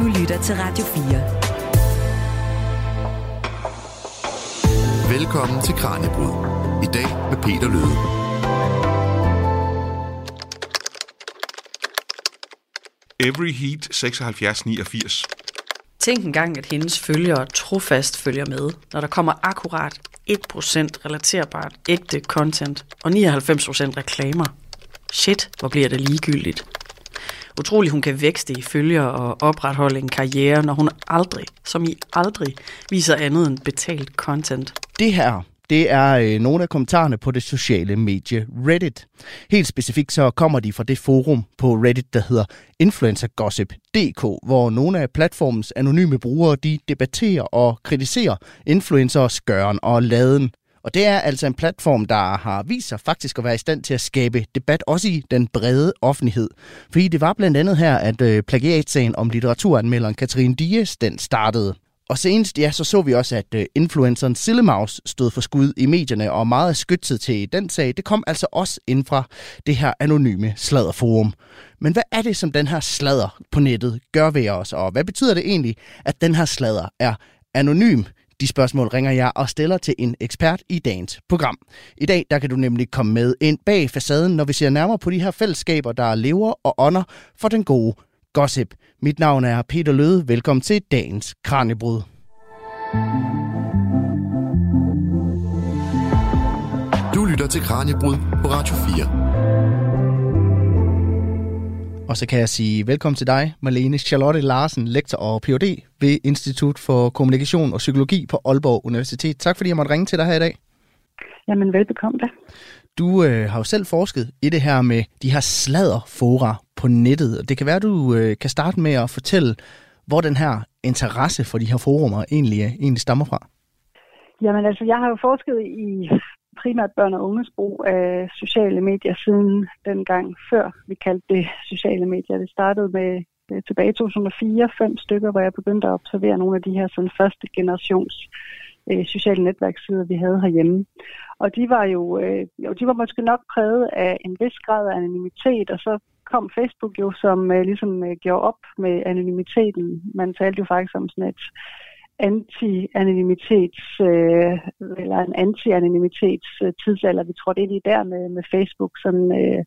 Du lytter til Radio 4. Velkommen til Kranjebrud. I dag med Peter Løde. Every Heat 7689. Tænk engang, at hendes følgere trofast følger med, når der kommer akkurat 1% relaterbart ægte content og 99% reklamer. Shit, hvor bliver det ligegyldigt. Utrolig, hun kan vækste i følger og opretholde en karriere, når hun aldrig, som i aldrig, viser andet end betalt content. Det her, det er øh, nogle af kommentarerne på det sociale medie Reddit. Helt specifikt så kommer de fra det forum på Reddit, der hedder influencergossip.dk, hvor nogle af platformens anonyme brugere de debatterer og kritiserer influencers gøren og laden. Og det er altså en platform, der har vist sig faktisk at være i stand til at skabe debat også i den brede offentlighed. Fordi det var blandt andet her, at øh, plagiatsagen om litteraturanmelderen Katrine Dias, den startede. Og senest, ja, så så vi også, at øh, influenceren Sillemaus stod for skud i medierne, og meget af skytset til den sag, det kom altså også ind fra det her anonyme sladderforum. Men hvad er det, som den her sladder på nettet gør ved os, og hvad betyder det egentlig, at den her sladder er anonym? De spørgsmål ringer jeg og stiller til en ekspert i dagens program. I dag der kan du nemlig komme med ind bag facaden, når vi ser nærmere på de her fællesskaber, der lever og ånder for den gode gossip. Mit navn er Peter Løde. Velkommen til dagens Kranjebrud. Du lytter til Kranjebrud på Radio 4. Og så kan jeg sige velkommen til dig, Marlene Charlotte Larsen, lektor og Ph.D. ved Institut for Kommunikation og Psykologi på Aalborg Universitet. Tak fordi jeg måtte ringe til dig her i dag. Jamen velbekomme da. Du øh, har jo selv forsket i det her med de her sladderfora på nettet. Det kan være, du øh, kan starte med at fortælle, hvor den her interesse for de her forumer egentlig, øh, egentlig stammer fra. Jamen altså, jeg har jo forsket i primært børn og unges brug af sociale medier siden den gang før vi kaldte det sociale medier. Det startede med øh, tilbage i 2004, fem stykker, hvor jeg begyndte at observere nogle af de her sådan første generations øh, sociale netværkssider, vi havde herhjemme. Og de var jo, øh, jo, de var måske nok præget af en vis grad af anonymitet, og så kom Facebook jo, som øh, ligesom øh, gjorde op med anonymiteten. Man talte jo faktisk om sådan et anti-anonymitets, øh, eller en anti-anonymitets øh, tidsalder. Vi det er lige der med, med Facebook, sådan øh,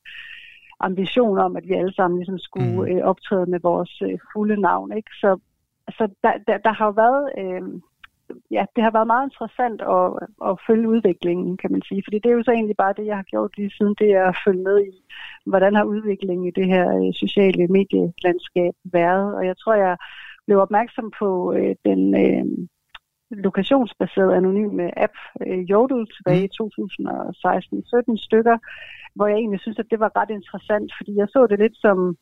ambition om, at vi alle sammen ligesom skulle mm. øh, optræde med vores øh, fulde navn. Ikke? Så, så der, der, der har jo været... Øh, ja, det har været meget interessant at, at følge udviklingen, kan man sige. Fordi det er jo så egentlig bare det, jeg har gjort lige siden, det er at følge med i, hvordan har udviklingen i det her øh, sociale medielandskab været. Og jeg tror, jeg blev opmærksom på øh, den øh, lokationsbaserede anonyme app øh, Jodel tilbage i 2016-17 mm. stykker, hvor jeg egentlig synes, at det var ret interessant, fordi jeg så det lidt som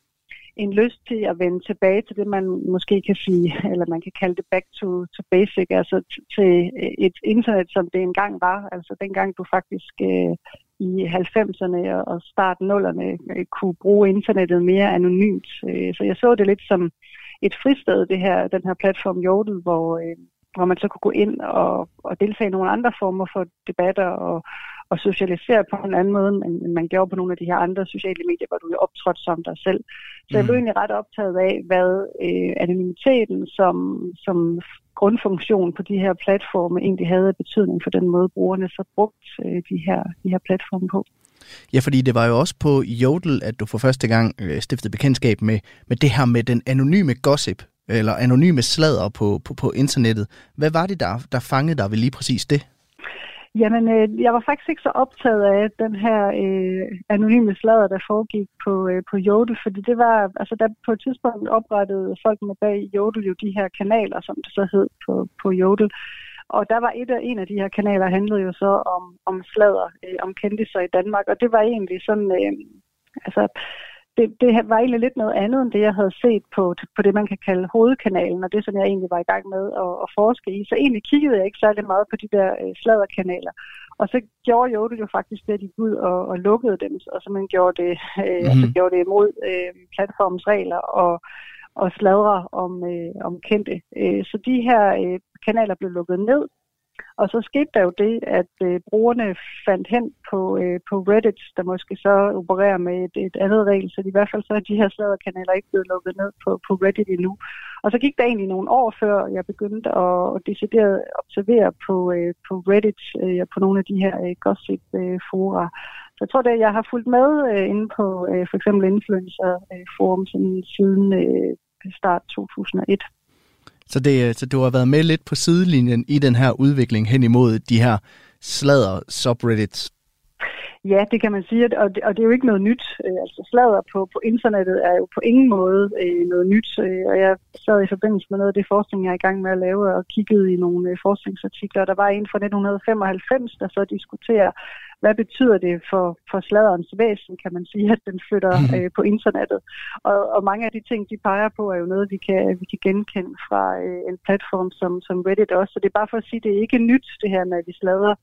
en lyst til at vende tilbage til det, man måske kan sige, eller man kan kalde det back to, to basic, altså til et internet, som det engang var. Altså dengang du faktisk øh, i 90'erne og start 0'erne øh, kunne bruge internettet mere anonymt. Øh, så jeg så det lidt som et fristed, det her, den her platform Jodel, hvor, øh, hvor man så kunne gå ind og, og deltage i nogle andre former for debatter og, og socialisere på en anden måde, end man gjorde på nogle af de her andre sociale medier, hvor du er optrådt som dig selv. Så jeg blev mm. egentlig ret optaget af, hvad øh, anonymiteten som, som grundfunktion på de her platforme egentlig havde betydning for den måde, brugerne så brugt øh, de, her, de her platforme på. Ja, fordi det var jo også på Jodel, at du for første gang øh, stiftede bekendtskab med, med det her med den anonyme gossip, eller anonyme sladder på, på, på internettet. Hvad var det, der, der fangede dig ved lige præcis det? Jamen, øh, jeg var faktisk ikke så optaget af den her øh, anonyme sladder, der foregik på, øh, på Jodel, fordi det var, altså der på et tidspunkt oprettede folk med bag Jodel jo de her kanaler, som det så hed på, på Jodel. Og der var et af, en af de her kanaler, handlede jo så om, om sladder, øh, om kendiser i Danmark, og det var egentlig sådan, øh, altså det, det var egentlig lidt noget andet end det, jeg havde set på, på det, man kan kalde hovedkanalen, og det, som jeg egentlig var i gang med at, at forske i. Så egentlig kiggede jeg ikke særlig meget på de der øh, sladderkanaler. Og så gjorde Jodel jo faktisk det, at de gik ud og, og lukkede dem, og så man gjorde det, øh, mm. altså gjorde det imod øh, platformens regler og, og sladre om, øh, om kendte. Øh, så de her øh, kanaler blev lukket ned, og så skete der jo det, at øh, brugerne fandt hen på, øh, på Reddit, der måske så opererer med et, et andet regel, så i hvert fald så er de her sladderkanaler ikke blevet lukket ned på, på Reddit endnu. Og så gik der egentlig nogle år før, jeg begyndte at, at decideret observere på, øh, på Reddit øh, på nogle af de her øh, gossip-fora. Øh, så jeg tror, at jeg har fulgt med øh, inde på øh, for eksempel Influencer-forum øh, siden øh, start 2001. Så, det, så du har været med lidt på sidelinjen i den her udvikling hen imod de her sladder subreddits? Ja, det kan man sige, og det, og det er jo ikke noget nyt. Øh, altså sladder på, på internettet er jo på ingen måde øh, noget nyt, øh, og jeg sad i forbindelse med noget af det forskning, jeg er i gang med at lave, og kiggede i nogle øh, forskningsartikler. Der var en fra 1995, der så diskuterer, hvad betyder det for, for sladerens væsen, kan man sige, at den flytter mhm. øh, på internettet. Og, og mange af de ting, de peger på, er jo noget, vi kan, vi kan genkende fra øh, en platform som, som Reddit også. Så det er bare for at sige, at det er ikke nyt, det her med, at vi slader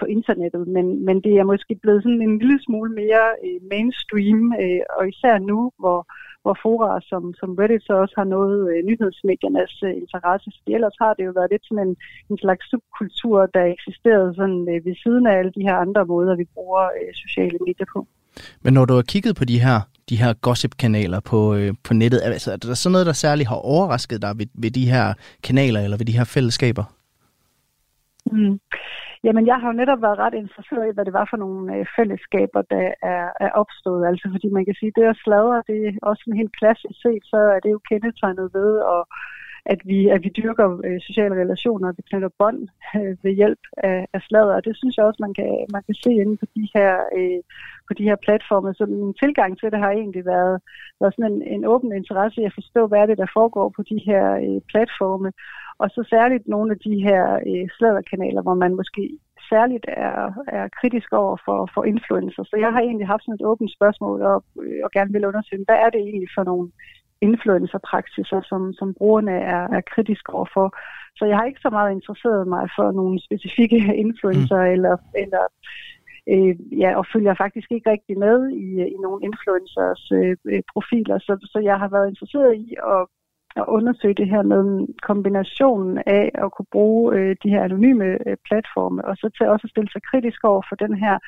på internettet, men, men det er måske blevet sådan en lille smule mere øh, mainstream, øh, og især nu, hvor hvor fora som, som Reddit så også har noget øh, nyhedsmediernes øh, interesse. Fordi ellers har det jo været lidt sådan en, en slags subkultur, der eksisterede sådan øh, ved siden af alle de her andre måder, vi bruger øh, sociale medier på. Men når du har kigget på de her, de her gossip-kanaler på, øh, på nettet, altså, er der så noget, der særligt har overrasket dig ved, ved de her kanaler eller ved de her fællesskaber? Mm. Jamen, jeg har jo netop været ret interesseret i, hvad det var for nogle øh, fællesskaber, der er, er opstået. Altså, fordi man kan sige, det at sladre, det er også en helt klassisk set, så er det jo kendetegnet ved, og, at, vi, at vi dyrker øh, sociale relationer, vi knytter bånd øh, ved hjælp af, af sladder. Og det synes jeg også, man kan, man kan se inde på de her, øh, på de her platforme. Så min tilgang til det har egentlig været, været sådan en, en åben interesse i at forstå, hvad er det, der foregår på de her øh, platforme. Og så særligt nogle af de her øh, sladderkanaler, hvor man måske særligt er, er kritisk over for, for influencer. Så jeg har egentlig haft sådan et åbent spørgsmål og, øh, og gerne vil undersøge, hvad er det egentlig for nogle influencerpraksiser, som, som brugerne er, er kritiske overfor. Så jeg har ikke så meget interesseret mig for nogle specifikke influencer mm. eller, eller øh, ja, og følger faktisk ikke rigtig med i, i nogle influencers øh, profiler. Så, så jeg har været interesseret i at at undersøge det her med kombinationen af at kunne bruge øh, de her anonyme øh, platforme, og så til også at stille sig kritisk over for den her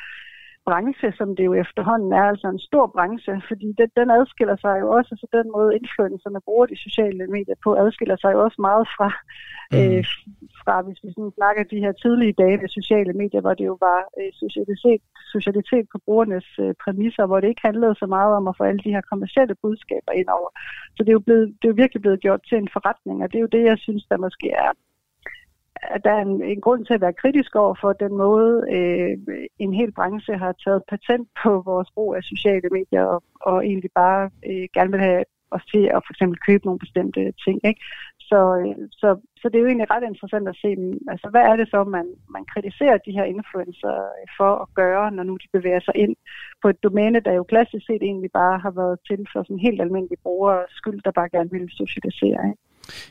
branche, som det jo efterhånden er, altså en stor branche, fordi det, den adskiller sig jo også, så den måde influencerne bruger de sociale medier på, adskiller sig jo også meget fra, mm. øh, fra hvis vi sådan snakker de her tidlige dage med sociale medier, hvor det jo var øh, socialitet, socialitet på brugernes øh, præmisser, hvor det ikke handlede så meget om at få alle de her kommersielle budskaber ind over. Så det er jo, blevet, det er jo virkelig blevet gjort til en forretning, og det er jo det, jeg synes, der måske er at der er en, en grund til at være kritisk over for den måde, øh, en hel branche har taget patent på vores brug af sociale medier, og, og egentlig bare øh, gerne vil have os til at for eksempel købe nogle bestemte ting. Ikke? Så, øh, så, så det er jo egentlig ret interessant at se, altså, hvad er det så, man, man kritiserer de her influencer for at gøre, når nu de bevæger sig ind på et domæne, der jo klassisk set egentlig bare har været til for sådan helt almindelige brugere skyld, der bare gerne vil socialisere. Ikke?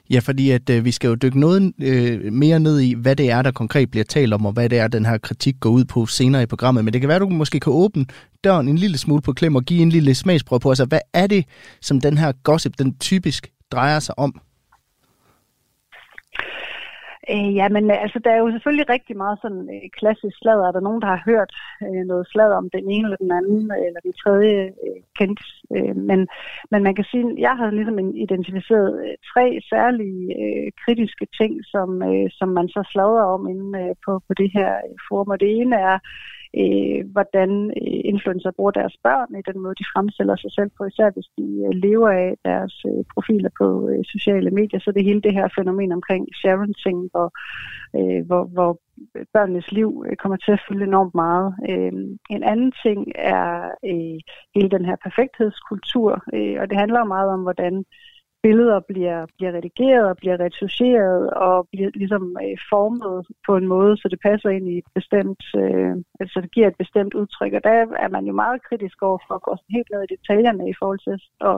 Ja, fordi at øh, vi skal jo dykke noget øh, mere ned i, hvad det er, der konkret bliver talt om, og hvad det er, den her kritik går ud på senere i programmet. Men det kan være, at du måske kan åbne døren en lille smule på klem og give en lille smagsprøve på, altså hvad er det, som den her gossip, den typisk drejer sig om? Øh, ja, men øh, altså, der er jo selvfølgelig rigtig meget sådan øh, klassisk sladder. Er der nogen, der har hørt øh, noget sladder om den ene eller den anden, øh, eller den tredje øh, kendt? Øh, men, men man kan sige, jeg har ligesom identificeret øh, tre særlige øh, kritiske ting, som, øh, som man så sladder om inde øh, på, på det her øh, forum. Og det ene er, øh, hvordan øh, influencer bruger deres børn i den måde, de fremstiller sig selv på, især hvis de øh, lever af deres øh, profiler på øh, sociale medier. Så det hele det her fænomen omkring sharing, hvor, øh, hvor, hvor børnenes liv øh, kommer til at fylde enormt meget. Øh, en anden ting er øh, hele den her perfekthedskultur, øh, og det handler meget om, hvordan billeder bliver, bliver redigeret og bliver retuscheret og bliver ligesom øh, formet på en måde, så det passer ind i et bestemt, øh, altså det giver et bestemt udtryk. Og der er man jo meget kritisk over for at gå helt ned i detaljerne i forhold til at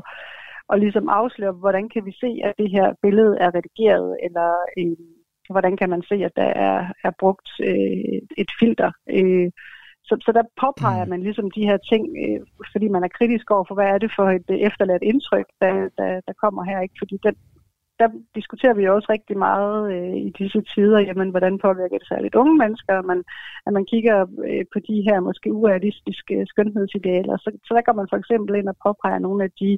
og ligesom afsløre, hvordan kan vi se, at det her billede er redigeret, eller øh, hvordan kan man se, at der er, er brugt øh, et filter. Øh, så, så der påpeger mm. man ligesom de her ting, øh, fordi man er kritisk over for, hvad er det for et øh, efterladt indtryk, der, der, der kommer her. ikke? Fordi den, der diskuterer vi også rigtig meget øh, i disse tider, jamen, hvordan påvirker det særligt unge mennesker, at man, at man kigger øh, på de her måske urealistiske skønhedsidealer. Så, så der går man for eksempel ind og påpeger nogle af de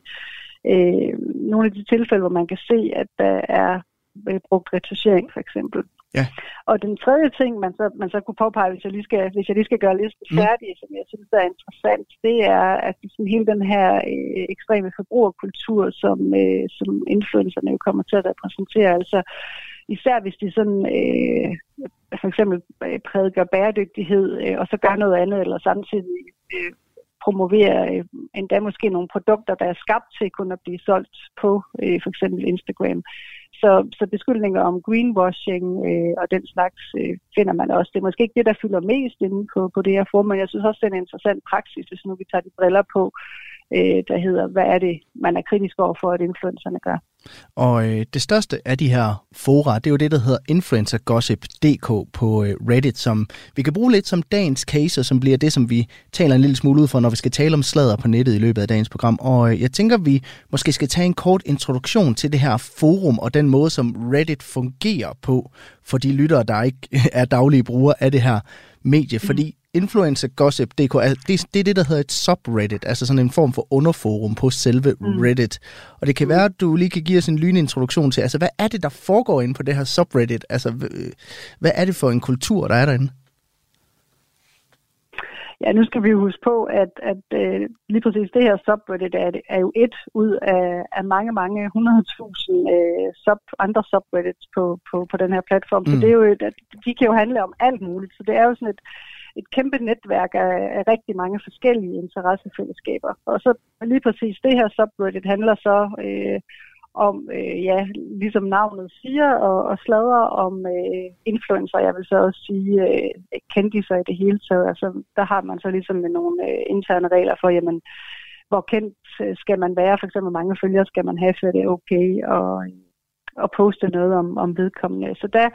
øh, nogle af de tilfælde, hvor man kan se, at der er øh, brugt retouchering for eksempel. Ja. Og den tredje ting, man så, man så kunne påpege, hvis jeg lige skal, hvis jeg lige skal gøre listen Mm. færdig, som jeg synes er interessant, det er, at sådan hele den her øh, ekstreme forbrugerkultur, som, øh, som influencerne jo kommer til at repræsentere, altså især hvis de sådan øh, for eksempel øh, prædiker bæredygtighed, øh, og så gør noget andet, eller samtidig øh, promovere øh, endda måske nogle produkter, der er skabt til kun at blive solgt på øh, for eksempel Instagram. Så, så beskyldninger om greenwashing øh, og den slags øh, finder man også. Det er måske ikke det, der fylder mest inde på, på det her forum, men jeg synes også, det er en interessant praksis, hvis nu vi tager de briller på, øh, der hedder, hvad er det, man er kritisk over for, at influencerne gør. Og øh, det største af de her fora, det er jo det, der hedder influencergossip.dk på øh, Reddit, som vi kan bruge lidt som dagens case, og som bliver det, som vi taler en lille smule ud for, når vi skal tale om sladder på nettet i løbet af dagens program. Og øh, jeg tænker, vi måske skal tage en kort introduktion til det her forum, og den måde, som Reddit fungerer på, for de lyttere, der ikke er daglige brugere af det her medie. Fordi influencergossip.dk, er, det, det er det, der hedder et subreddit, altså sådan en form for underforum på selve mm. Reddit. Og det kan være, at du lige kan give os en lynintroduktion til, altså hvad er det, der foregår inde på det her subreddit? Altså hvad er det for en kultur, der er derinde? Ja, nu skal vi huske på, at, at øh, lige præcis det her subreddit er, er jo et ud af, af mange, mange 100.000 øh, sub, andre subreddits på, på, på den her platform. Mm. Så det er jo et, at de kan jo handle om alt muligt. Så det er jo sådan et, et kæmpe netværk af, af rigtig mange forskellige interessefællesskaber. Og så lige præcis det her subreddit handler så øh, om, øh, ja, ligesom navnet siger, og, og sladrer om øh, influencer, jeg vil så også sige øh, kendiser i det hele taget. Altså, der har man så ligesom nogle øh, interne regler for, jamen, hvor kendt øh, skal man være, for eksempel hvor mange følgere skal man have, før det er okay at, øh, at poste noget om, om vedkommende. Så der,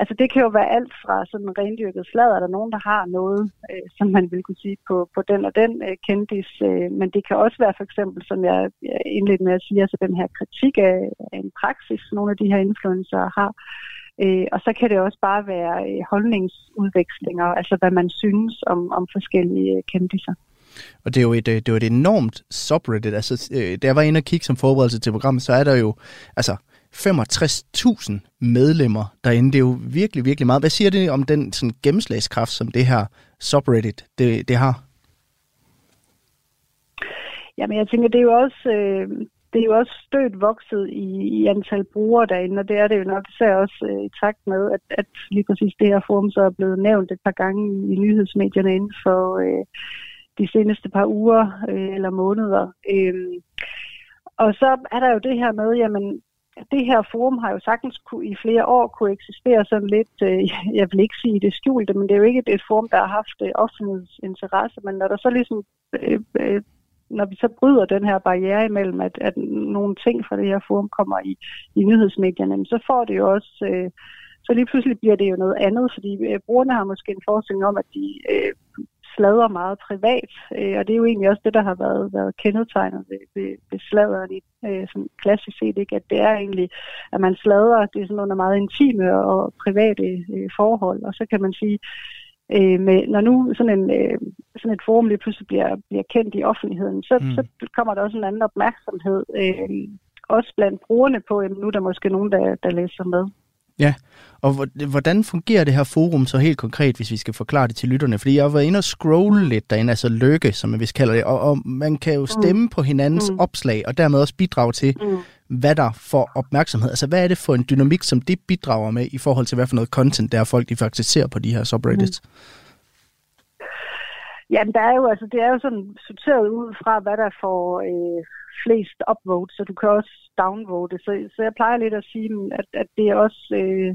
Altså det kan jo være alt fra sådan rendyrket sladder, der nogen, der har noget, øh, som man vil kunne sige på, på den og den øh, kendis, øh, men det kan også være for eksempel, som jeg, indledte med at sige, altså den her kritik af, af en praksis, nogle af de her influencer har. Øh, og så kan det også bare være øh, holdningsudvekslinger, altså hvad man synes om, om forskellige øh, kendiser. Og det er jo et, øh, det er jo et enormt subreddit. Altså, øh, da jeg var inde og kigge som forberedelse til programmet, så er der jo, altså, 65.000 medlemmer derinde. Det er jo virkelig, virkelig meget. Hvad siger det om den sådan, gennemslagskraft, som det her subreddit det, det har? Jamen, jeg tænker, det er jo også, øh, det er jo også stødt vokset i, i antal brugere derinde, og det er det jo nok især også øh, i takt med, at, at lige præcis det her forum så er blevet nævnt et par gange i, i nyhedsmedierne inden for øh, de seneste par uger øh, eller måneder. Øh, og så er der jo det her med, jamen, det her forum har jo sagtens kunne, i flere år kunne eksistere sådan lidt, øh, jeg vil ikke sige det skjulte, men det er jo ikke et, et forum, der har haft øh, offentlighedens interesse, men når der så ligesom, øh, øh, når vi så bryder den her barriere imellem, at, at nogle ting fra det her forum kommer i, i nyhedsmedierne, så får det jo også, øh, så lige pludselig bliver det jo noget andet, fordi øh, brugerne har måske en forestilling om, at de øh, sladrer meget privat, øh, og det er jo egentlig også det, der har været, været kendetegnet ved, ved, ved sladeren i øh, sådan klassisk set, ikke? at det er egentlig, at man sladrer, det er sådan nogle meget intime og private øh, forhold, og så kan man sige, øh, med, når nu sådan, en, øh, sådan et forum lige pludselig bliver, bliver kendt i offentligheden, så, mm. så kommer der også en anden opmærksomhed, øh, også blandt brugerne på, at nu er der måske nogen, der, der læser med. Ja, og hvordan fungerer det her forum så helt konkret, hvis vi skal forklare det til lytterne? Fordi jeg har været inde og scrolle lidt derinde, altså lykke, som man vist kalder det, og, og man kan jo stemme mm. på hinandens mm. opslag, og dermed også bidrage til, mm. hvad der får opmærksomhed. Altså hvad er det for en dynamik, som det bidrager med, i forhold til hvad for noget content, der er folk, de faktisk ser på de her subreddits? Mm. Jamen, der er jo, altså, det er jo sådan sorteret ud fra, hvad der får øh, flest upvotes, så du kan også downvote. Så, så jeg plejer lidt at sige, at, at det er også, øh,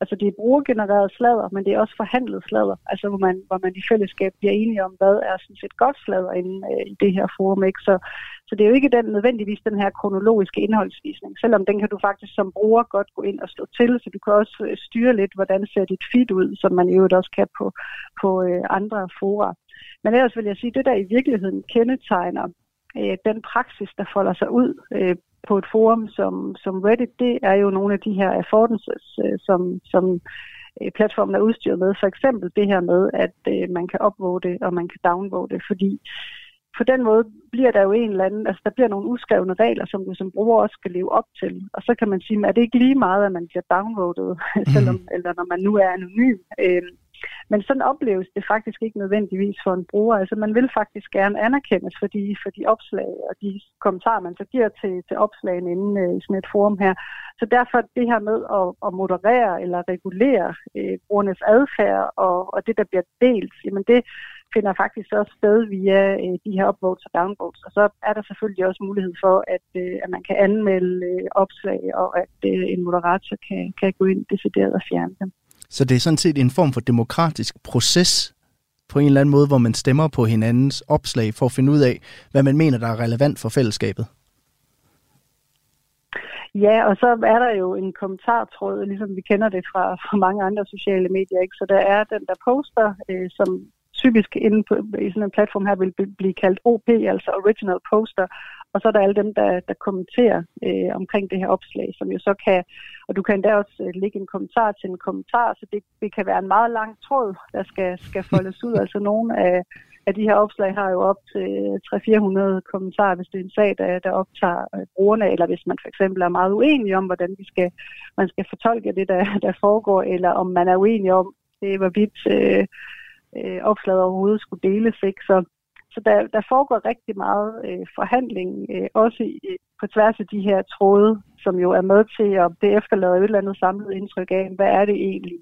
altså det er brugergenereret sladder, men det er også forhandlet sladder, altså hvor man, hvor man i fællesskab bliver enige om, hvad er sådan set godt sladder inde øh, i det her forum, ikke? Så, så det er jo ikke den, nødvendigvis den her kronologiske indholdsvisning, selvom den kan du faktisk som bruger godt gå ind og stå til, så du kan også øh, styre lidt, hvordan ser dit feed ud, som man jo også kan på, på øh, andre fora. Men ellers vil jeg sige, at det der i virkeligheden kendetegner øh, den praksis, der folder sig ud øh, på et forum som, som Reddit, det er jo nogle af de her affordances, øh, som, som øh, platformen er udstyret med. For eksempel det her med, at øh, man kan upvote og man kan downvote, fordi på den måde bliver der jo en eller anden, altså der bliver nogle uskrevne regler, som du som bruger også skal leve op til. Og så kan man sige, er det ikke lige meget, at man bliver downvoted, mm. selvom, eller når man nu er anonym. Øh, men sådan opleves det faktisk ikke nødvendigvis for en bruger. Altså man vil faktisk gerne anerkendes for de, for de opslag og de kommentarer, man så giver til, til opslagene inden øh, i sådan et forum her. Så derfor det her med at, at moderere eller regulere øh, brugernes adfærd og, og det, der bliver delt, jamen det finder faktisk også sted via øh, de her upvotes og downvotes. Og så er der selvfølgelig også mulighed for, at, øh, at man kan anmelde øh, opslag, og at øh, en moderator kan, kan gå ind decideret og fjerne dem. Så det er sådan set en form for demokratisk proces på en eller anden måde, hvor man stemmer på hinandens opslag for at finde ud af, hvad man mener, der er relevant for fællesskabet. Ja, og så er der jo en kommentartråd, ligesom vi kender det fra, fra mange andre sociale medier. Ikke? Så der er den der poster, øh, som typisk inde på, i sådan en platform her vil blive kaldt OP, altså Original Poster, og så er der alle dem, der, der kommenterer øh, omkring det her opslag, som jo så kan, og du kan endda også øh, lægge en kommentar til en kommentar, så det, det kan være en meget lang tråd, der skal, skal foldes ud. Altså nogle af, af de her opslag har jo op til 300-400 kommentarer, hvis det er en sag, der, der optager øh, brugerne, eller hvis man for eksempel er meget uenig om, hvordan vi skal, man skal fortolke det, der, der foregår, eller om man er uenig om, det, hvorvidt øh, øh, opslaget overhovedet skulle deles. Ikke? Så, så der, der foregår rigtig meget øh, forhandling, øh, også i, på tværs af de her tråde, som jo er med til, at det efterlader et eller andet samlet indtryk af, hvad er det egentlig,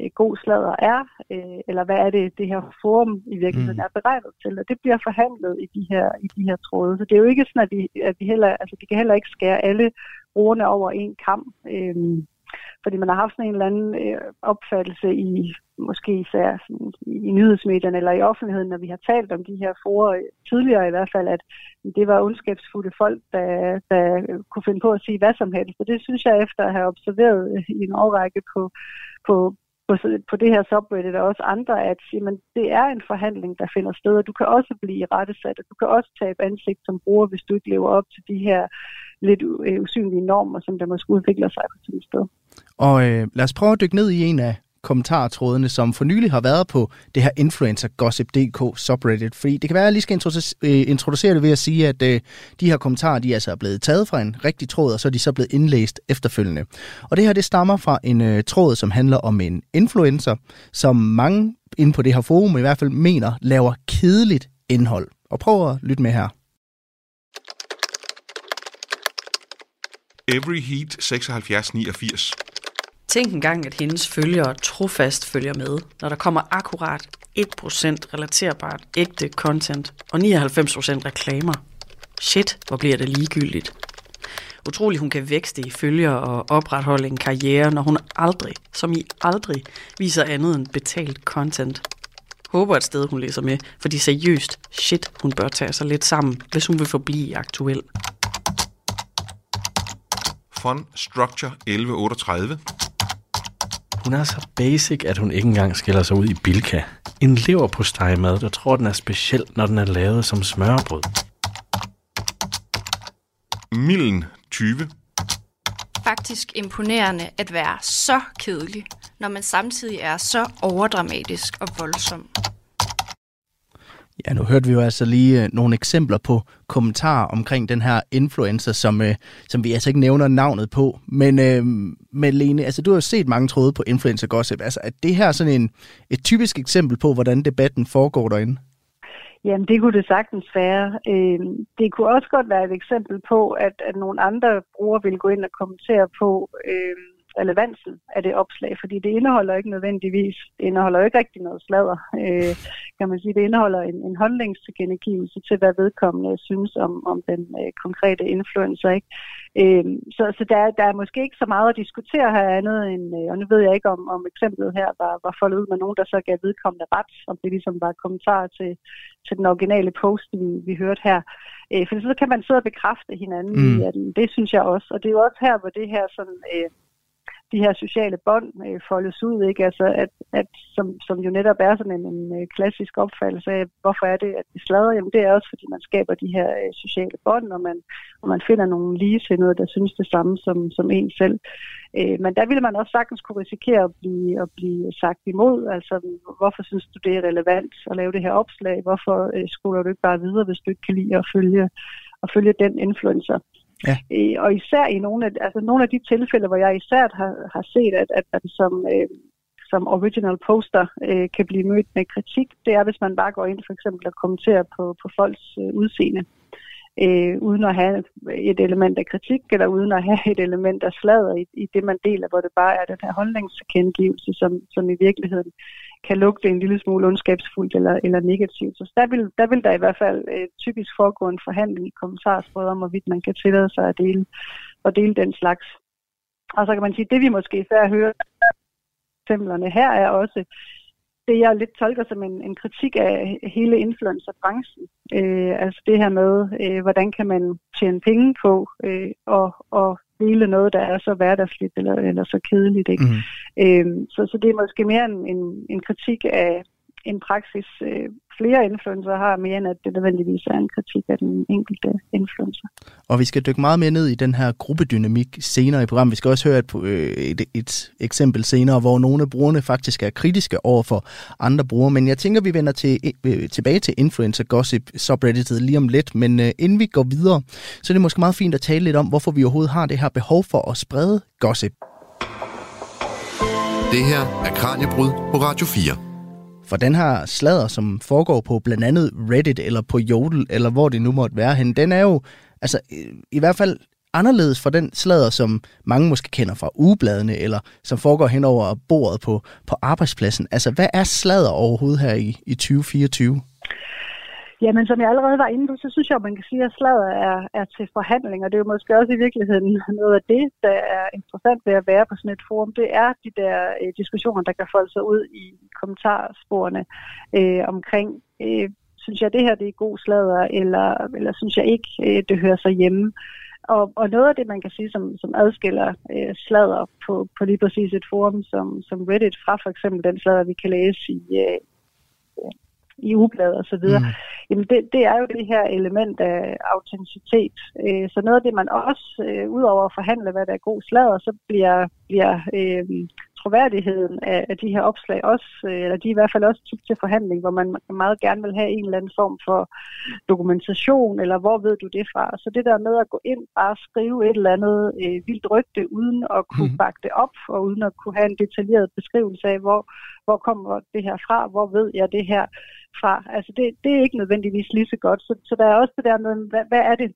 øh, god slader er, øh, eller hvad er det, det her forum i virkeligheden mm. er beregnet til. Og det bliver forhandlet i de her, i de her tråde. Så det er jo ikke sådan, at vi, at vi heller, altså vi kan heller ikke skære alle brugerne over en kamp. Øh, fordi man har haft sådan en eller anden øh, opfattelse i, måske især sådan, i nyhedsmedierne eller i offentligheden, når vi har talt om de her forer øh, tidligere i hvert fald, at det var ondskabsfulde folk, der, der kunne finde på at sige hvad som helst. Og det synes jeg efter at have observeret øh, i en årrække på, på, på, på det her subreddit og også andre, at jamen, det er en forhandling, der finder sted, og du kan også blive rettesat, og du kan også tabe ansigt som bruger, hvis du ikke lever op til de her lidt øh, usynlige normer, som der måske udvikler sig på sådan et sted. Og øh, lad os prøve at dykke ned i en af kommentartrådene, som for nylig har været på det her influencer gossip.dk subreddit. Fordi det kan være, at jeg lige skal introducere, øh, introducere det ved at sige, at øh, de her kommentarer, de er altså blevet taget fra en rigtig tråd, og så er de så blevet indlæst efterfølgende. Og det her, det stammer fra en øh, tråd, som handler om en influencer, som mange inde på det her forum i hvert fald mener, laver kedeligt indhold. Og prøv at lytte med her. Every Heat 7689. Tænk engang, at hendes følgere trofast følger med, når der kommer akkurat 1% relaterbart ægte content og 99% reklamer. Shit, hvor bliver det ligegyldigt. Utrolig, hun kan vækste i følger og opretholde en karriere, når hun aldrig, som i aldrig, viser andet end betalt content. Håber et sted, hun læser med, fordi seriøst, shit, hun bør tage sig lidt sammen, hvis hun vil forblive aktuel. Fun Structure 1138. Hun er så basic, at hun ikke engang skiller sig ud i Bilka. En lever på stegmad, der tror, den er speciel, når den er lavet som smørbrød. Millen 20. Faktisk imponerende at være så kedelig, når man samtidig er så overdramatisk og voldsom. Ja, nu hørte vi jo altså lige øh, nogle eksempler på kommentarer omkring den her influencer, som, øh, som vi altså ikke nævner navnet på. Men, øh, men Lene, altså du har jo set mange tråde på influencer gossip. Altså er det her sådan en, et typisk eksempel på, hvordan debatten foregår derinde? Jamen, det kunne det sagtens være. Øh, det kunne også godt være et eksempel på, at, at nogle andre brugere vil gå ind og kommentere på, øh, relevansen af det opslag, fordi det indeholder ikke nødvendigvis, det indeholder ikke rigtig noget sladder, øh, kan man sige. Det indeholder en, en holdningstilkendegivelse til, hvad vedkommende synes om, om den øh, konkrete influencer. Ikke? Øh, så så der, der er måske ikke så meget at diskutere her andet end, øh, og nu ved jeg ikke, om, om eksemplet her var, var foldet ud med nogen, der så gav vedkommende ret, om det ligesom var kommentar til, til den originale post, vi, vi hørte her. Øh, for så kan man sidde og bekræfte hinanden mm. i, at det synes jeg også. Og det er jo også her, hvor det her sådan... Øh, de her sociale bånd øh, foldes ud, ikke? Altså, at, at, som, som jo netop er sådan en, en øh, klassisk opfattelse af, hvorfor er det, at vi slader? Jamen, det er også, fordi man skaber de her øh, sociale bånd, og man, og man finder nogle ligesindede, der synes det samme som, som en selv. Øh, men der ville man også sagtens kunne risikere at blive, at blive sagt imod. Altså, hvorfor synes du, det er relevant at lave det her opslag? Hvorfor øh, skoler du ikke bare videre, hvis du ikke kan lide at følge, at følge den influencer? Ja. Øh, og især i nogle af, altså nogle af de tilfælde, hvor jeg især har, har set, at, at man som, øh, som original poster øh, kan blive mødt med kritik, det er, hvis man bare går ind for eksempel og kommenterer på, på folks øh, udseende, øh, uden at have et element af kritik, eller uden at have et element af sladder i, i det, man deler, hvor det bare er den her holdningskendegivelse, som, som i virkeligheden kan lugte en lille smule ondskabsfuldt eller, eller negativt. Så der vil, der vil der i hvert fald øh, typisk foregå en forhandling i kommentarsprøvet om, hvorvidt man kan tillade sig at dele, at dele den slags. Og så kan man sige, at det vi måske især hører eksemplerne her er også det, jeg lidt tolker som en, en kritik af hele influencerbranchen. Øh, altså det her med, øh, hvordan kan man tjene penge på øh, og, og dele noget, der er så hverdagsligt eller, eller så kedeligt. Ikke? Mm. Øh, så, så det er måske mere en, en, en kritik af en praksis, øh, flere influencer har, mere end at det nødvendigvis er en kritik af den enkelte influencer. Og vi skal dykke meget mere ned i den her gruppedynamik senere i programmet. Vi skal også høre et, øh, et, et eksempel senere, hvor nogle af brugerne faktisk er kritiske over for andre brugere. Men jeg tænker, vi vender til, øh, tilbage til influencer gossip subredditet lige om lidt. Men øh, inden vi går videre, så er det måske meget fint at tale lidt om, hvorfor vi overhovedet har det her behov for at sprede gossip. Det her er Kranjebrud på Radio 4. For den her sladder, som foregår på blandt andet Reddit eller på Jodel, eller hvor det nu måtte være hen, den er jo altså, øh, i hvert fald anderledes fra den sladder, som mange måske kender fra ugebladene, eller som foregår hen over bordet på, på arbejdspladsen. Altså, hvad er sladder overhovedet her i, i 2024? Jamen, som jeg allerede var inde på, så synes jeg, at man kan sige, at slaget er, er til forhandling, og det er jo måske også i virkeligheden noget af det, der er interessant ved at være på sådan et forum. Det er de der øh, diskussioner, der kan folde sig ud i kommentarsporene øh, omkring, øh, synes jeg, det her det er god slader, eller, eller synes jeg ikke, øh, det hører sig hjemme. Og, og noget af det, man kan sige, som, som adskiller øh, slader på, på lige præcis et forum som, som Reddit fra for eksempel den slader, vi kan læse i, øh, i ugebladet og så videre, mm. jamen det, det er jo det her element af autenticitet. Øh, så noget af det, man også, øh, udover at forhandle, hvad der er god sladder, så bliver, bliver øh, troværdigheden af, af de her opslag også, øh, eller de er i hvert fald også tit til forhandling, hvor man meget gerne vil have en eller anden form for dokumentation, eller hvor ved du det fra? Så det der med at gå ind og skrive et eller andet øh, vildt rygte, uden at kunne mm. bakke det op, og uden at kunne have en detaljeret beskrivelse af, hvor, hvor kommer det her fra, hvor ved jeg det her fra? Altså det, det er ikke nødvendigvis lige så godt. Så, så der er også det der med, hvad, hvad er det?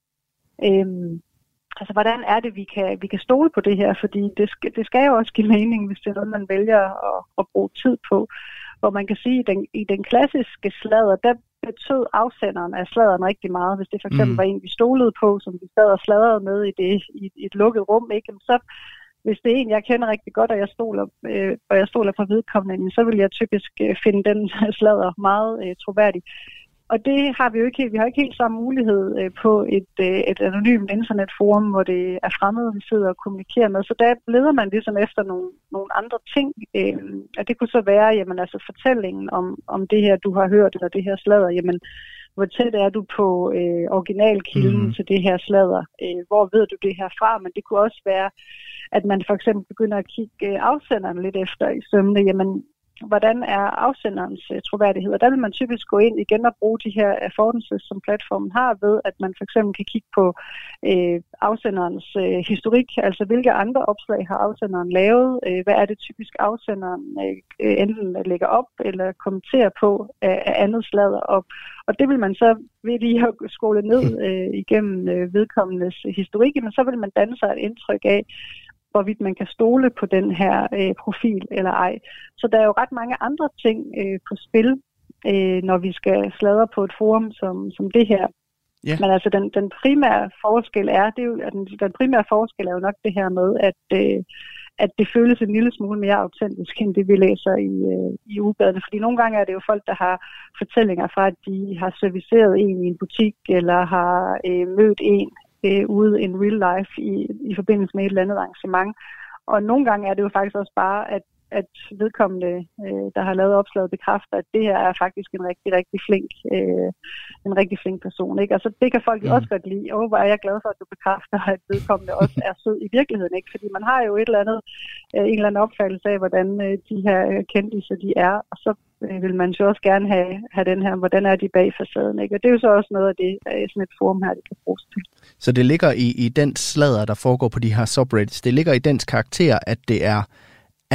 Øhm, altså hvordan er det, vi kan, vi kan stole på det her, fordi det skal, det skal jo også give mening, hvis det er noget, man vælger at, at bruge tid på. Hvor man kan sige, at i den, i den klassiske slader, der betød afsenderen af sladeren rigtig meget. Hvis det for eksempel mm. var en, vi stolede på, som vi sad og sladrede med i, det, i, i et lukket rum, ikke? så hvis det er en, jeg kender rigtig godt, og jeg stoler, øh, og jeg stoler på vedkommende, så vil jeg typisk øh, finde den sladder meget øh, troværdig. Og det har vi jo ikke. Vi har ikke helt samme mulighed øh, på et, øh, et anonymt internetforum, hvor det er fremmede, vi sidder og kommunikerer med. Så der leder man ligesom efter nogle, nogle andre ting. Øh, og det kunne så være, jamen altså fortællingen om, om det her, du har hørt, eller det her sladder, jamen hvor tæt er du på øh, originalkilden mm. til det her sladder? Øh, hvor ved du det her fra? Men det kunne også være, at man for eksempel begynder at kigge øh, afsenderen lidt efter i sømne. Jamen, hvordan er afsenderens uh, troværdighed. Og der vil man typisk gå ind igen og bruge de her affordances, som platformen har ved, at man for eksempel kan kigge på uh, afsenderens uh, historik, altså hvilke andre opslag har afsenderen lavet, uh, hvad er det typisk afsenderen uh, enten lægger op eller kommenterer på af, af andet sladder op. Og det vil man så ved lige at skole ned uh, igennem uh, vedkommendes historik, men så vil man danne sig et indtryk af, hvorvidt man kan stole på den her øh, profil eller ej. Så der er jo ret mange andre ting øh, på spil, øh, når vi skal sladre på et forum som, som det her. Yeah. Men altså den, den primære forskel er, det er jo, den, den primære forskel er jo nok det her med, at, øh, at det føles en lille smule mere autentisk, end det vi læser i, øh, i ugebladene. Fordi nogle gange er det jo folk, der har fortællinger fra, at de har serviceret en i en butik, eller har øh, mødt en øh, ude in real life i, i forbindelse med et eller andet arrangement. Og nogle gange er det jo faktisk også bare, at at vedkommende, øh, der har lavet opslaget, bekræfter, at det her er faktisk en rigtig, rigtig flink, øh, en rigtig flink person. Ikke? Og så det kan folk mm. også godt lide. Og hvor er jeg glad for, at du bekræfter, at vedkommende også er sød i virkeligheden. Ikke? Fordi man har jo et eller andet, øh, en eller anden opfattelse af, hvordan øh, de her kendte de er. Og så øh, vil man jo også gerne have, have den her, hvordan er de bag facaden. Ikke? Og det er jo så også noget af det, sådan et forum her, det kan bruges til. Så det ligger i, i den sladder, der foregår på de her subreddits, det ligger i dens karakter, at det er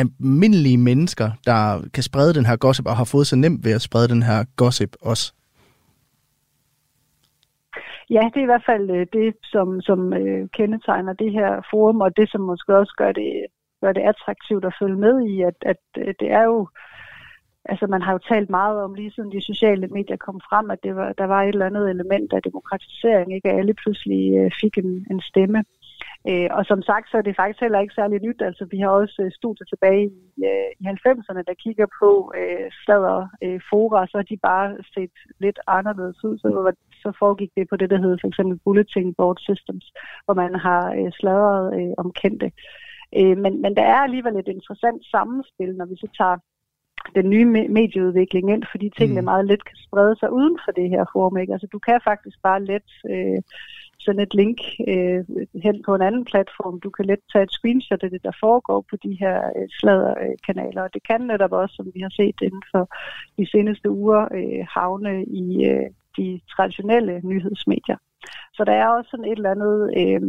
almindelige mennesker, der kan sprede den her gossip, og har fået så nemt ved at sprede den her gossip også? Ja, det er i hvert fald øh, det, som, som øh, kendetegner det her forum, og det, som måske også gør det, gør det attraktivt at følge med i, at, at det er jo, altså man har jo talt meget om, lige siden de sociale medier kom frem, at det var, der var et eller andet element af demokratisering, ikke? at alle pludselig øh, fik en, en stemme. Øh, og som sagt, så er det faktisk heller ikke særlig nyt. Altså, vi har også øh, studier tilbage i, øh, i 90'erne, der kigger på øh, slader øh, fora, så har de bare set lidt anderledes ud. Så, så foregik det på det, der hedder for eksempel Bulletin Board Systems, hvor man har øh, sladret øh, om kendte. Øh, men, men der er alligevel et interessant sammenspil, når vi så tager den nye medieudvikling ind, fordi tingene mm. meget let kan sprede sig uden for det her forum. Ikke? Altså, du kan faktisk bare let øh, sende et link øh, hen på en anden platform. Du kan let tage et screenshot af det, der foregår på de her øh, sladderkanaler. Og det kan netop også, som vi har set inden for de seneste uger, øh, havne i øh, de traditionelle nyhedsmedier. Så der er også sådan et eller andet øh,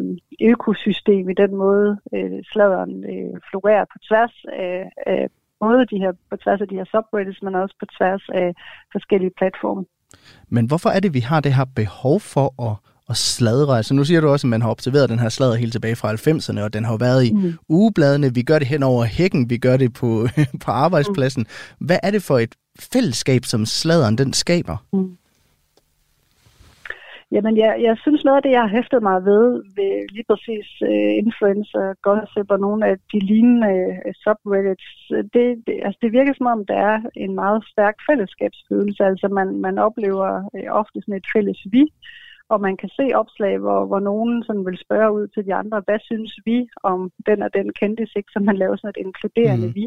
økosystem i den måde, øh, sladderen øh, florerer på tværs af, af både de her, på tværs af de her subreddits, men også på tværs af forskellige platforme. Men hvorfor er det, vi har det her behov for at og sladre. Altså nu siger du også, at man har observeret den her sladder helt tilbage fra 90'erne, og den har været i mm. ugebladene. Vi gør det hen over hækken, vi gør det på, på arbejdspladsen. Mm. Hvad er det for et fællesskab, som sladeren den skaber? Mm. Jamen, jeg, jeg synes noget af det, jeg har hæftet mig ved, ved lige præcis uh, influencer, gossip og nogle af de lignende uh, subreddits, det, det, altså det virker som om, der er en meget stærk fællesskabsfølelse. Altså man, man oplever uh, ofte sådan et fælles vi, og man kan se opslag, hvor, hvor nogen sådan vil spørge ud til de andre, hvad synes vi om den og den kendte sig, så man laver sådan et inkluderende mm. vi.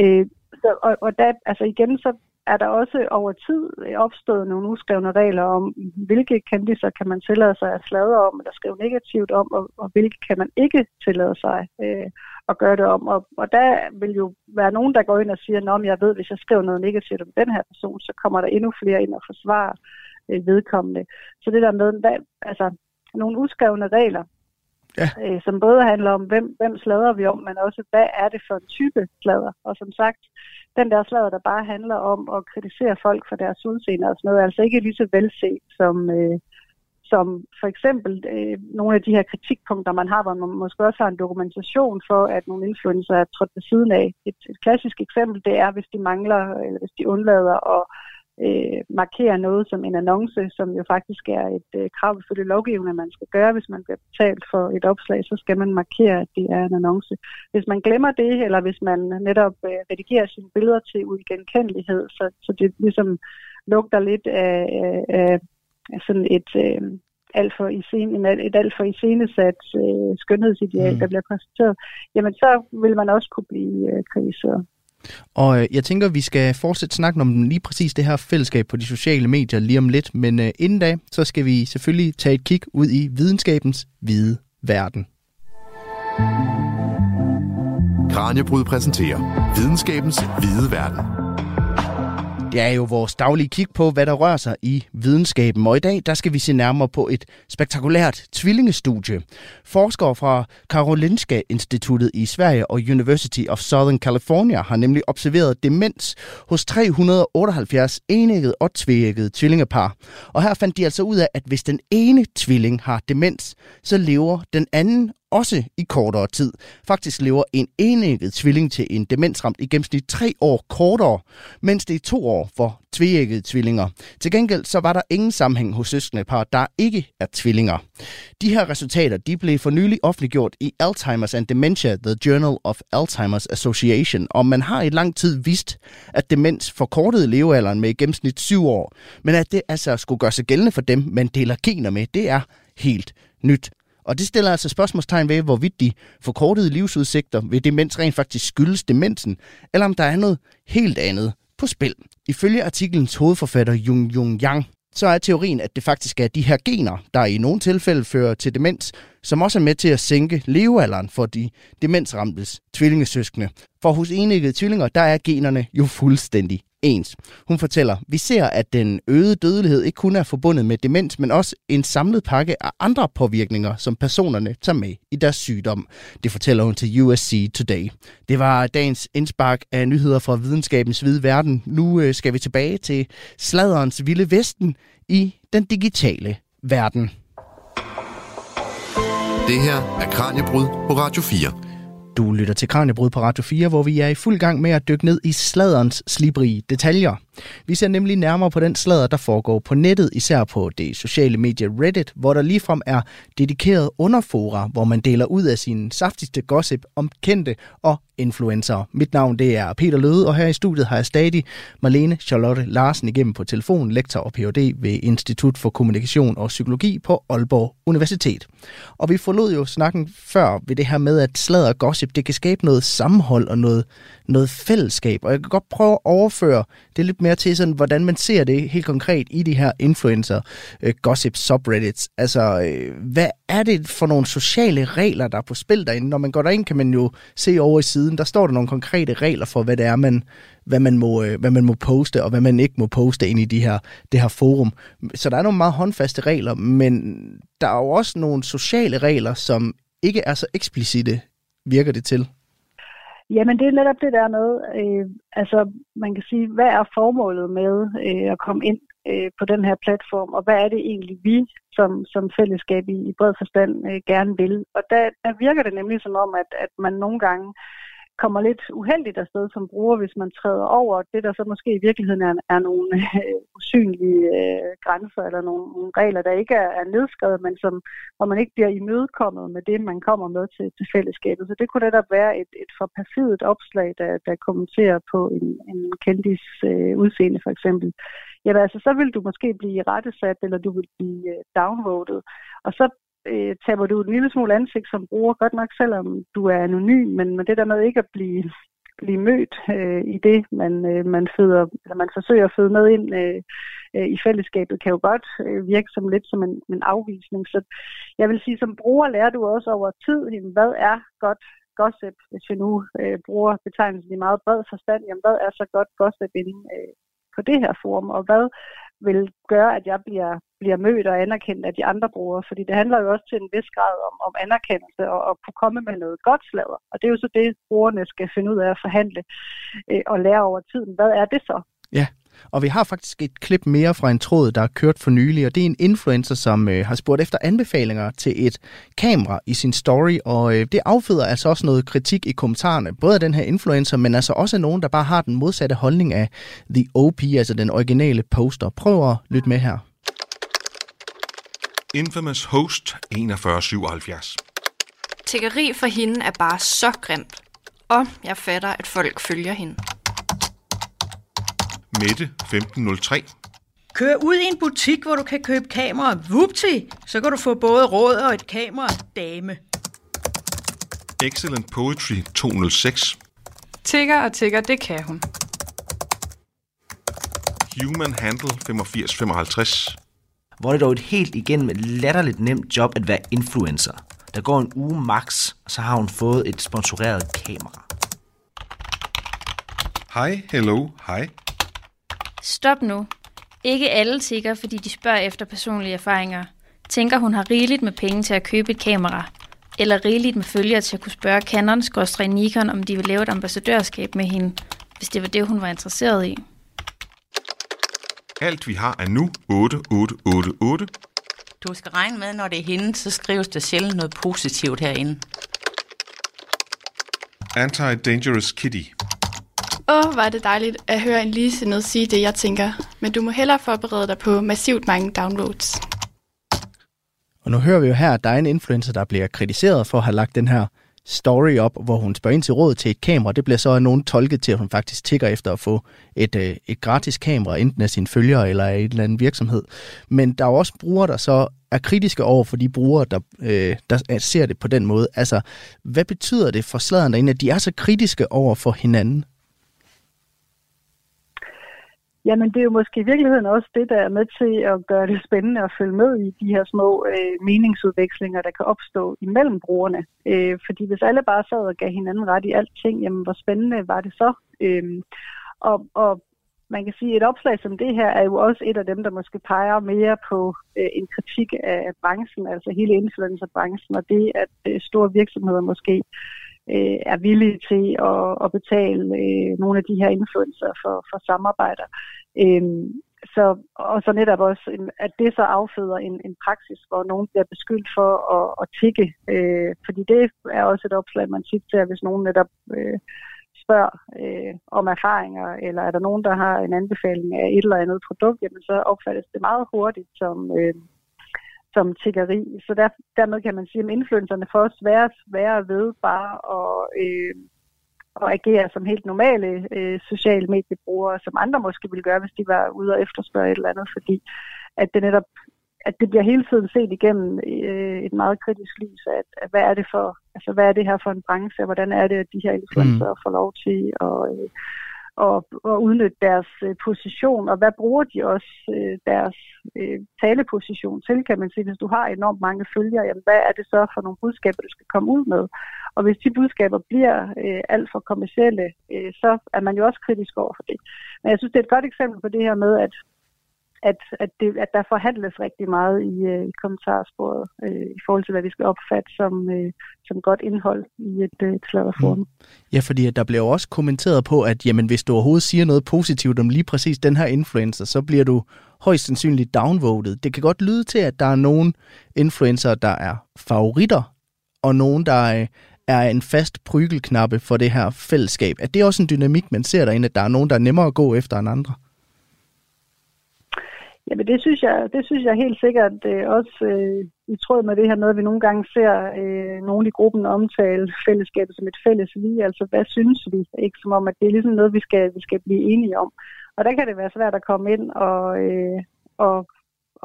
Øh, så, og, og der, altså igen, så er der også over tid opstået nogle uskrevne regler om, hvilke kendiser kan man tillade sig at sladre om, eller skrive negativt om, og, og hvilke kan man ikke tillade sig øh, at gøre det om. Og, og der vil jo være nogen, der går ind og siger, at jeg ved, hvis jeg skriver noget negativt om den her person, så kommer der endnu flere ind og forsvare øh, vedkommende. Så det der med, hvad, altså nogle uskrevne regler, ja. øh, som både handler om, hvem, hvem slader vi om, men også, hvad er det for en type slader. Og som sagt, den der slader, der bare handler om at kritisere folk for deres udseende og sådan noget, er altså ikke lige så velset som, øh, som for eksempel øh, nogle af de her kritikpunkter, man har, hvor man måske også har en dokumentation for, at nogle influencer er trådt ved siden af. Et, et klassisk eksempel, det er, hvis de mangler, eller hvis de undlader at øh, markere noget som en annonce, som jo faktisk er et øh, krav ifølge lovgivningen, man skal gøre, hvis man bliver betalt for et opslag, så skal man markere, at det er en annonce. Hvis man glemmer det, eller hvis man netop øh, redigerer sine billeder til uigenkendelighed, så, så det ligesom lugter lidt af, af, af sådan et... Øh, alt for scene, et alt for iscenesat øh, skønhedsideal, mm. der bliver konstateret, jamen så vil man også kunne blive øh, kritiseret. Og øh, jeg tænker, vi skal fortsætte snakken om lige præcis det her fællesskab på de sociale medier lige om lidt. Men øh, inden da, så skal vi selvfølgelig tage et kig ud i videnskabens hvide verden. Kranjebrud præsenterer videnskabens hvide verden. Det er jo vores daglige kig på, hvad der rører sig i videnskaben, og i dag der skal vi se nærmere på et spektakulært tvillingestudie. Forskere fra Karolinska Instituttet i Sverige og University of Southern California har nemlig observeret demens hos 378 enægget og tvægget tvillingepar. Og her fandt de altså ud af, at hvis den ene tvilling har demens, så lever den anden også i kortere tid. Faktisk lever en enægget tvilling til en demensramt i gennemsnit tre år kortere, mens det er to år for tveæggede tvillinger. Til gengæld så var der ingen sammenhæng hos søskende par, der ikke er tvillinger. De her resultater de blev for nylig offentliggjort i Alzheimer's and Dementia, The Journal of Alzheimer's Association, og man har i lang tid vist, at demens forkortede levealderen med i gennemsnit syv år. Men at det altså skulle gøre sig gældende for dem, man deler gener med, det er helt nyt. Og det stiller altså spørgsmålstegn ved, hvorvidt de forkortede livsudsigter ved demens rent faktisk skyldes demensen, eller om der er noget helt andet på spil. Ifølge artiklens hovedforfatter Jung Jung Yang, så er teorien, at det faktisk er de her gener, der i nogle tilfælde fører til demens, som også er med til at sænke levealderen for de demensramtes tvillingesøskende. For hos enæggede tvillinger, der er generne jo fuldstændig ens. Hun fortæller, vi ser, at den øgede dødelighed ikke kun er forbundet med demens, men også en samlet pakke af andre påvirkninger, som personerne tager med i deres sygdom. Det fortæller hun til USC Today. Det var dagens indspark af nyheder fra videnskabens hvide verden. Nu øh, skal vi tilbage til sladerens vilde vesten i den digitale verden. Det her er Kranjebrud på Radio 4. Du lytter til Kranjebrud på Radio 4, hvor vi er i fuld gang med at dykke ned i sladerens slibrige detaljer. Vi ser nemlig nærmere på den slader, der foregår på nettet, især på det sociale medie Reddit, hvor der ligefrem er dedikeret underfora, hvor man deler ud af sin saftigste gossip om kendte og influencer. Mit navn det er Peter Løde, og her i studiet har jeg stadig Marlene Charlotte Larsen igennem på telefon, lektor og Ph.D. ved Institut for Kommunikation og Psykologi på Aalborg Universitet. Og vi forlod jo snakken før ved det her med, at sladder og gossip, det kan skabe noget sammenhold og noget, noget fællesskab. Og jeg kan godt prøve at overføre det lidt mere til, sådan, hvordan man ser det helt konkret i de her influencer øh, gossip subreddits. Altså, øh, hvad er det for nogle sociale regler, der er på spil derinde? Når man går derind, kan man jo se over i siden, der står der nogle konkrete regler for, hvad det er, man, hvad man må, øh, hvad man må poste, og hvad man ikke må poste ind i de her, det her forum. Så der er nogle meget håndfaste regler, men der er jo også nogle sociale regler, som ikke er så eksplicite, virker det til. Jamen, det er netop det der med, øh, altså man kan sige, hvad er formålet med øh, at komme ind øh, på den her platform, og hvad er det egentlig vi som, som fællesskab i, i bred forstand øh, gerne vil. Og der, der virker det nemlig som om, at, at man nogle gange kommer lidt uheldigt afsted som bruger, hvis man træder over det, der så måske i virkeligheden er, er nogle øh, usynlige øh, grænser eller nogle, nogle regler, der ikke er, er nedskrevet, men som, hvor man ikke bliver imødekommet med det, man kommer med til, til fællesskabet. Så det kunne netop være et, et for passivt opslag, der, der kommenterer på en, en kendis øh, udseende for eksempel. Jamen altså, så vil du måske blive rettesat, eller du vil blive øh, downvoted. Og så øh, taber du en lille smule ansigt som bruger, godt nok selvom du er anonym, men, men det der med ikke at blive, blive mødt øh, i det, man, øh, man, føder, eller man forsøger at føde med ind øh, øh, i fællesskabet, kan jo godt øh, virke som lidt som en, en afvisning. Så jeg vil sige, som bruger lærer du også over tid, hvad er godt gossip, hvis vi nu øh, bruger betegnelsen i meget bred forstand, jamen hvad er så godt gossip inde øh, på det her forum, og hvad vil gøre, at jeg bliver, bliver mødt og anerkendt af de andre brugere. Fordi det handler jo også til en vis grad om, om anerkendelse og at kunne komme med noget godt sladder. Og det er jo så det, brugerne skal finde ud af at forhandle øh, og lære over tiden. Hvad er det så? Ja, og vi har faktisk et klip mere fra en tråd, der er kørt for nylig, og det er en influencer, som øh, har spurgt efter anbefalinger til et kamera i sin story, og øh, det afføder altså også noget kritik i kommentarerne, både af den her influencer, men altså også af nogen, der bare har den modsatte holdning af The OP, altså den originale poster. Prøv at lytte med her. Infamous Host 4177. Tiggeri for hende er bare så grimt. Og jeg fatter, at folk følger hende. Mette 1503. Kør ud i en butik, hvor du kan købe kamera. Vupti! Så kan du få både råd og et kamera, dame. Excellent Poetry 206. Tigger og tigger, det kan hun. Human Handle 8555. Hvor er det dog et helt igennem latterligt nemt job at være influencer. Der går en uge max, og så har hun fået et sponsoreret kamera. Hej, hello, hej. Stop nu. Ikke alle tigger, fordi de spørger efter personlige erfaringer. Tænker, hun har rigeligt med penge til at købe et kamera. Eller rigeligt med følgere til at kunne spørge Canon Nikon, om de vil lave et ambassadørskab med hende, hvis det var det, hun var interesseret i. Alt vi har er nu 8888. Du skal regne med, når det er hende, så skrives der sjældent noget positivt herinde. Anti-Dangerous Kitty. Åh, oh, var det dejligt at høre en ligesindet sige det, jeg tænker. Men du må hellere forberede dig på massivt mange downloads. Og nu hører vi jo her, at der er en influencer, der bliver kritiseret for at have lagt den her story op, hvor hun spørger ind til råd til et kamera. Det bliver så af nogen tolket til, at hun faktisk tigger efter at få et, øh, et gratis kamera, enten af sine følgere eller af en eller anden virksomhed. Men der er også brugere, der så er kritiske over for de brugere, der, øh, der ser det på den måde. Altså, hvad betyder det for sladeren derinde, at de er så kritiske over for hinanden? Jamen, det er jo måske i virkeligheden også det, der er med til at gøre det spændende at følge med i de her små øh, meningsudvekslinger, der kan opstå imellem brugerne. Øh, fordi hvis alle bare sad og gav hinanden ret i alting, jamen, hvor spændende var det så? Øh, og, og man kan sige, at et opslag som det her er jo også et af dem, der måske peger mere på øh, en kritik af branchen, altså hele influencerbranchen, og det, at øh, store virksomheder måske øh, er villige til at, at betale øh, nogle af de her influencer for, for samarbejder. Øh, så, og så netop også, at det så afføder en, en praksis, hvor nogen bliver beskyldt for at, at tikke. Øh, fordi det er også et opslag, man tit ser, hvis nogen netop øh, spørger øh, om erfaringer, eller er der nogen, der har en anbefaling af et eller andet produkt, jamen så opfattes det meget hurtigt som, øh, som tiggeri. Så der, dermed kan man sige, at influencerne får også være svære ved bare at, øh, at agere som helt normale øh, sociale mediebrugere, som andre måske ville gøre, hvis de var ude og efterspørge et eller andet, fordi at det netop at det bliver hele tiden set igennem øh, et meget kritisk lys at, at hvad er det for, altså hvad er det her for en branche, og hvordan er det, at de her influencer mm. får lov til at, øh, og, og udnytte deres øh, position, og hvad bruger de også øh, deres øh, taleposition til, kan man sige. Hvis du har enormt mange følgere, jamen, hvad er det så for nogle budskaber, du skal komme ud med? Og hvis de budskaber bliver øh, alt for kommersielle, øh, så er man jo også kritisk over for det. Men jeg synes, det er et godt eksempel på det her med, at at, at, det, at der forhandles rigtig meget i, øh, i kommentarsporet øh, i forhold til, hvad vi skal opfatte som, øh, som godt indhold i et, øh, et sladderforum. Mm. Ja, fordi der bliver også kommenteret på, at jamen, hvis du overhovedet siger noget positivt om lige præcis den her influencer, så bliver du højst sandsynligt downvoted. Det kan godt lyde til, at der er nogle influencer, der er favoritter, og nogen, der øh, er en fast prygelknappe for det her fællesskab. Er det også en dynamik, man ser derinde, at der er nogen, der er nemmere at gå efter end andre? Jamen det synes jeg, det synes jeg helt sikkert øh, også øh, i tråd med det her med, at vi nogle gange ser øh, nogle i gruppen omtale fællesskabet som et fælles vi. Altså hvad synes vi? Ikke som om, at det er ligesom noget, vi skal, vi skal blive enige om. Og der kan det være svært at komme ind og, øh, og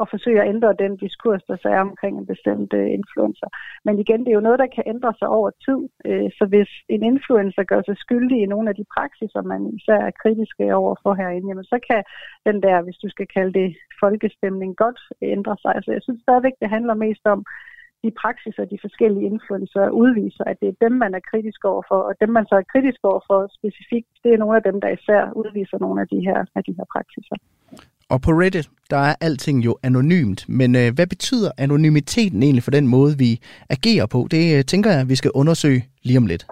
og forsøge at ændre den diskurs, der så er omkring en bestemt øh, influencer. Men igen, det er jo noget, der kan ændre sig over tid. Øh, så hvis en influencer gør sig skyldig i nogle af de praksiser, man især er kritiske øh, over for herinde, jamen så kan den der, hvis du skal kalde det folkestemning, godt ændre sig. Så jeg synes stadigvæk, det handler mest om, de praksiser, de forskellige influencer udviser, at det er dem, man er kritisk overfor, og dem, man så er kritisk overfor specifikt, det er nogle af dem, der især udviser nogle af de her, af de her praksiser. Og på Reddit, der er alting jo anonymt, men øh, hvad betyder anonymiteten egentlig for den måde, vi agerer på? Det øh, tænker jeg, vi skal undersøge lige om lidt.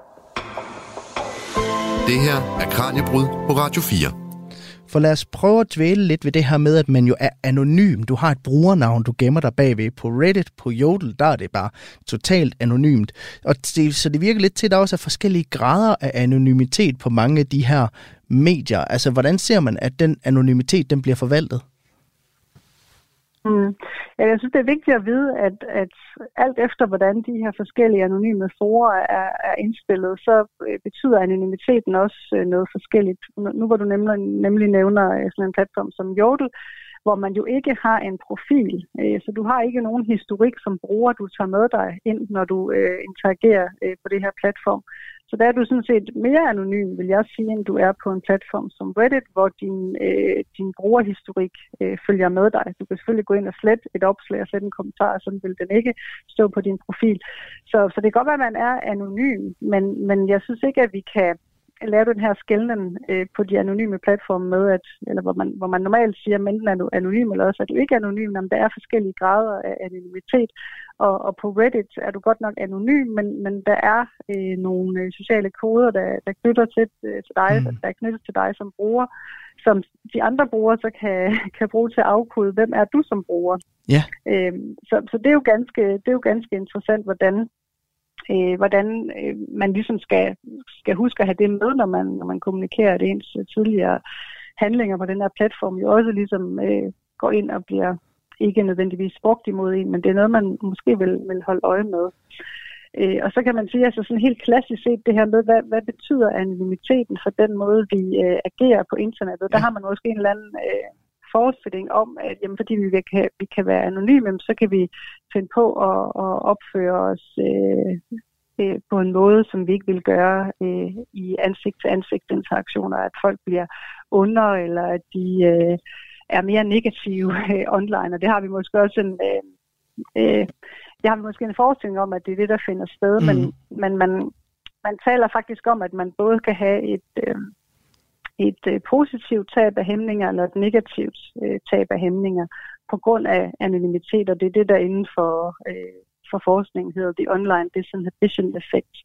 Det her er Kranjebrud på Radio 4. For lad os prøve at dvæle lidt ved det her med, at man jo er anonym. Du har et brugernavn, du gemmer dig bagved. På Reddit, på Jodel, der er det bare totalt anonymt. Og det, så det virker lidt til, at der også er forskellige grader af anonymitet på mange af de her medier. Altså, hvordan ser man, at den anonymitet, den bliver forvaltet? Mm. Ja, jeg synes, det er vigtigt at vide, at, at alt efter, hvordan de her forskellige anonyme forer er, er indspillet, så øh, betyder anonymiteten også øh, noget forskelligt. Nu hvor du nemlig, nemlig nævner øh, sådan en platform som Jodel, hvor man jo ikke har en profil. Så du har ikke nogen historik som bruger, du tager med dig ind, når du interagerer på det her platform. Så der er du sådan set mere anonym, vil jeg sige, end du er på en platform som Reddit, hvor din, øh, din brugerhistorik øh, følger med dig. Du kan selvfølgelig gå ind og slette et opslag og slette en kommentar, sådan vil den ikke stå på din profil. Så, så det kan godt være, at man er anonym, men, men jeg synes ikke, at vi kan lave den her skælden øh, på de anonyme platforme med, at, eller hvor man, hvor man normalt siger, at enten er du anonym, eller også er du ikke anonym, men der er forskellige grader af anonymitet. Og, og på Reddit er du godt nok anonym, men, men der er øh, nogle øh, sociale koder, der, der knytter til, øh, til dig, mm. der er knyttet til dig som bruger, som de andre brugere så kan, kan bruge til at afkode, hvem er du som bruger. Ja. Øhm, så, så det er jo ganske, det er jo ganske interessant, hvordan øh, hvordan øh, man ligesom skal, skal huske at have det med, når man, når man kommunikerer, at ens tidligere handlinger på den her platform jo også ligesom øh, går ind og bliver ikke nødvendigvis brugt imod en, men det er noget, man måske vil, vil holde øje med. Øh, og så kan man sige, altså sådan helt klassisk set det her med, hvad, hvad betyder anonymiteten for den måde, vi øh, agerer på internettet. Der har man måske en eller anden øh, forestilling om, at jamen, fordi vi kan, vi kan være anonyme, så kan vi finde på at, at opføre os øh, øh, på en måde, som vi ikke vil gøre øh, i ansigt-til-ansigt interaktioner, at folk bliver under, eller at de øh, er mere negative øh, online, og det har vi måske også en... Øh, øh, det har vi måske en forestilling om, at det er det, der finder sted, mm. men, men man, man taler faktisk om, at man både kan have et, øh, et øh, positivt tab af hæmninger eller et negativt øh, tab af hæmninger på grund af anonymitet, og det er det, der inden for, øh, for forskning hedder The Online Disinhibition Effect,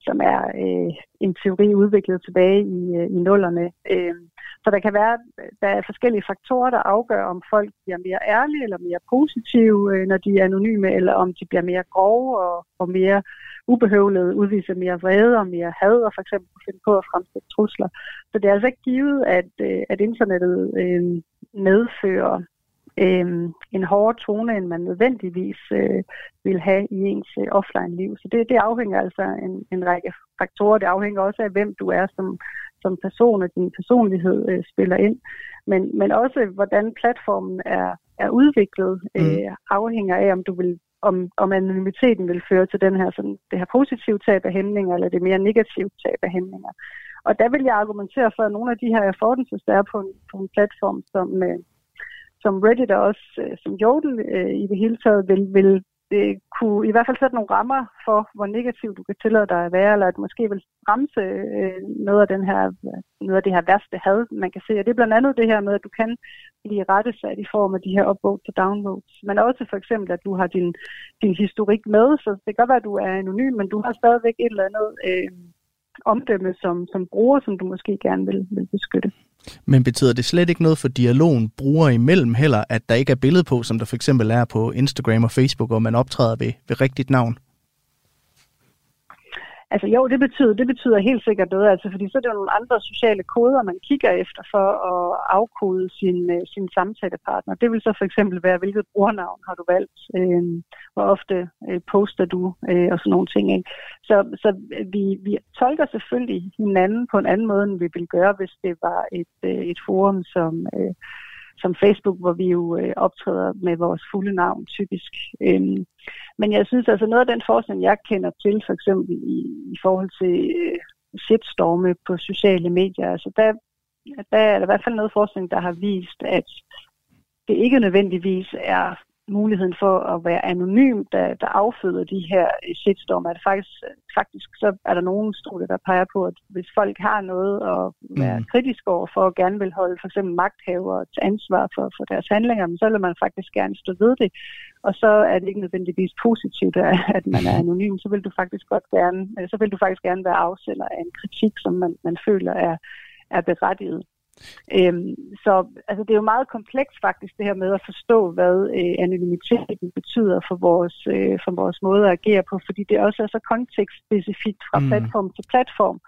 som er øh, en teori udviklet tilbage i, øh, i nullerne. Øh, så der kan være der er forskellige faktorer, der afgør, om folk bliver mere ærlige eller mere positive, øh, når de er anonyme, eller om de bliver mere grove og, og mere ubehøvlede, udviser mere vrede og mere had, og for eksempel finde på at fremstille trusler. Så det er altså ikke givet, at, øh, at internettet øh, medfører øh, en hårdere tone, end man nødvendigvis øh, vil have i ens øh, offline-liv. Så det, det afhænger altså af en, en række faktorer. Det afhænger også af, hvem du er som, som person, og din personlighed øh, spiller ind. Men, men også, hvordan platformen er, er udviklet, øh, mm. afhænger af, om du vil om, om anonymiteten vil føre til den her, sådan, det her positive tab af hæmninger, eller det mere negative tab af hæmninger. Og der vil jeg argumentere for, at nogle af de her affordances, der er på en, på en platform, som, øh, som Reddit og også øh, som Jodel øh, i det hele taget vil, vil øh, kunne i hvert fald sætte nogle rammer for, hvor negativ du kan tillade dig at være, eller at måske vil bremse øh, noget, af den her, noget af det her værste had, man kan se. Og det er blandt andet det her med, at du kan blive rettesat i form af de her upvotes og downvotes. Men også for eksempel, at du har din, din historik med, så det kan godt være, at du er anonym, men du har stadigvæk et eller andet øh, omdømme som, som bruger, som du måske gerne vil, vil beskytte. Men betyder det slet ikke noget for dialogen bruger imellem heller, at der ikke er billede på, som der for eksempel er på Instagram og Facebook, og man optræder ved, ved rigtigt navn? Altså jo, det betyder, det betyder helt sikkert noget, altså, fordi så er det jo nogle andre sociale koder, man kigger efter for at afkode sin, øh, sin samtalepartner. Det vil så for eksempel være, hvilket brugernavn har du valgt, øh, hvor ofte øh, poster du øh, og sådan nogle ting. Ikke? Så, så øh, vi, vi tolker selvfølgelig hinanden på en anden måde, end vi ville gøre, hvis det var et, øh, et forum, som... Øh, som Facebook, hvor vi jo øh, optræder med vores fulde navn typisk. Øhm, men jeg synes altså noget af den forskning, jeg kender til, for eksempel i, i forhold til øh, shitstorme på sociale medier, altså der, der er der i hvert fald noget forskning, der har vist, at det ikke nødvendigvis er muligheden for at være anonym, der, der afføder de her shitstorm. Er det faktisk, faktisk så er der nogle studier, der peger på, at hvis folk har noget at være mm. kritisk over for, og gerne vil holde for eksempel magthaver til ansvar for, for deres handlinger, så vil man faktisk gerne stå ved det. Og så er det ikke nødvendigvis positivt, at man er anonym. Så vil du faktisk godt gerne, så vil du faktisk gerne være afsender af en kritik, som man, man føler er, er berettiget. Øhm, så altså, det er jo meget komplekst faktisk det her med at forstå, hvad øh, anonymiteten betyder for vores, øh, for vores måde at agere på, fordi det også er så kontekstspecifikt fra mm. platform til platform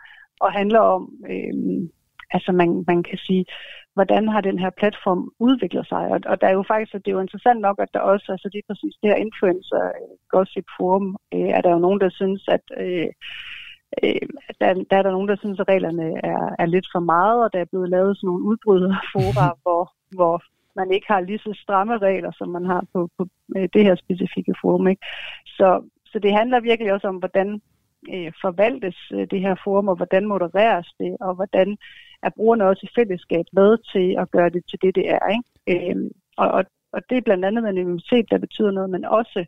og handler om, øh, altså man, man kan sige, hvordan har den her platform udviklet sig? Og, og der er jo faktisk, det er jo interessant nok, at der også, altså er præcis det her influencer øh, gossip forum, øh, er der jo nogen, der synes, at øh, øh, der, der er der nogen, der synes, at reglerne er, er lidt for meget, og der er blevet lavet sådan nogle udbryderfora, hvor, hvor man ikke har lige så stramme regler, som man har på, på det her specifikke forum. Ikke? Så, så det handler virkelig også om, hvordan øh, forvaltes øh, det her forum, og hvordan modereres det, og hvordan er brugerne også i fællesskab med til at gøre det til det, det er. Ikke? Øh, og, og, og det er blandt andet anonymitet, der betyder noget, men også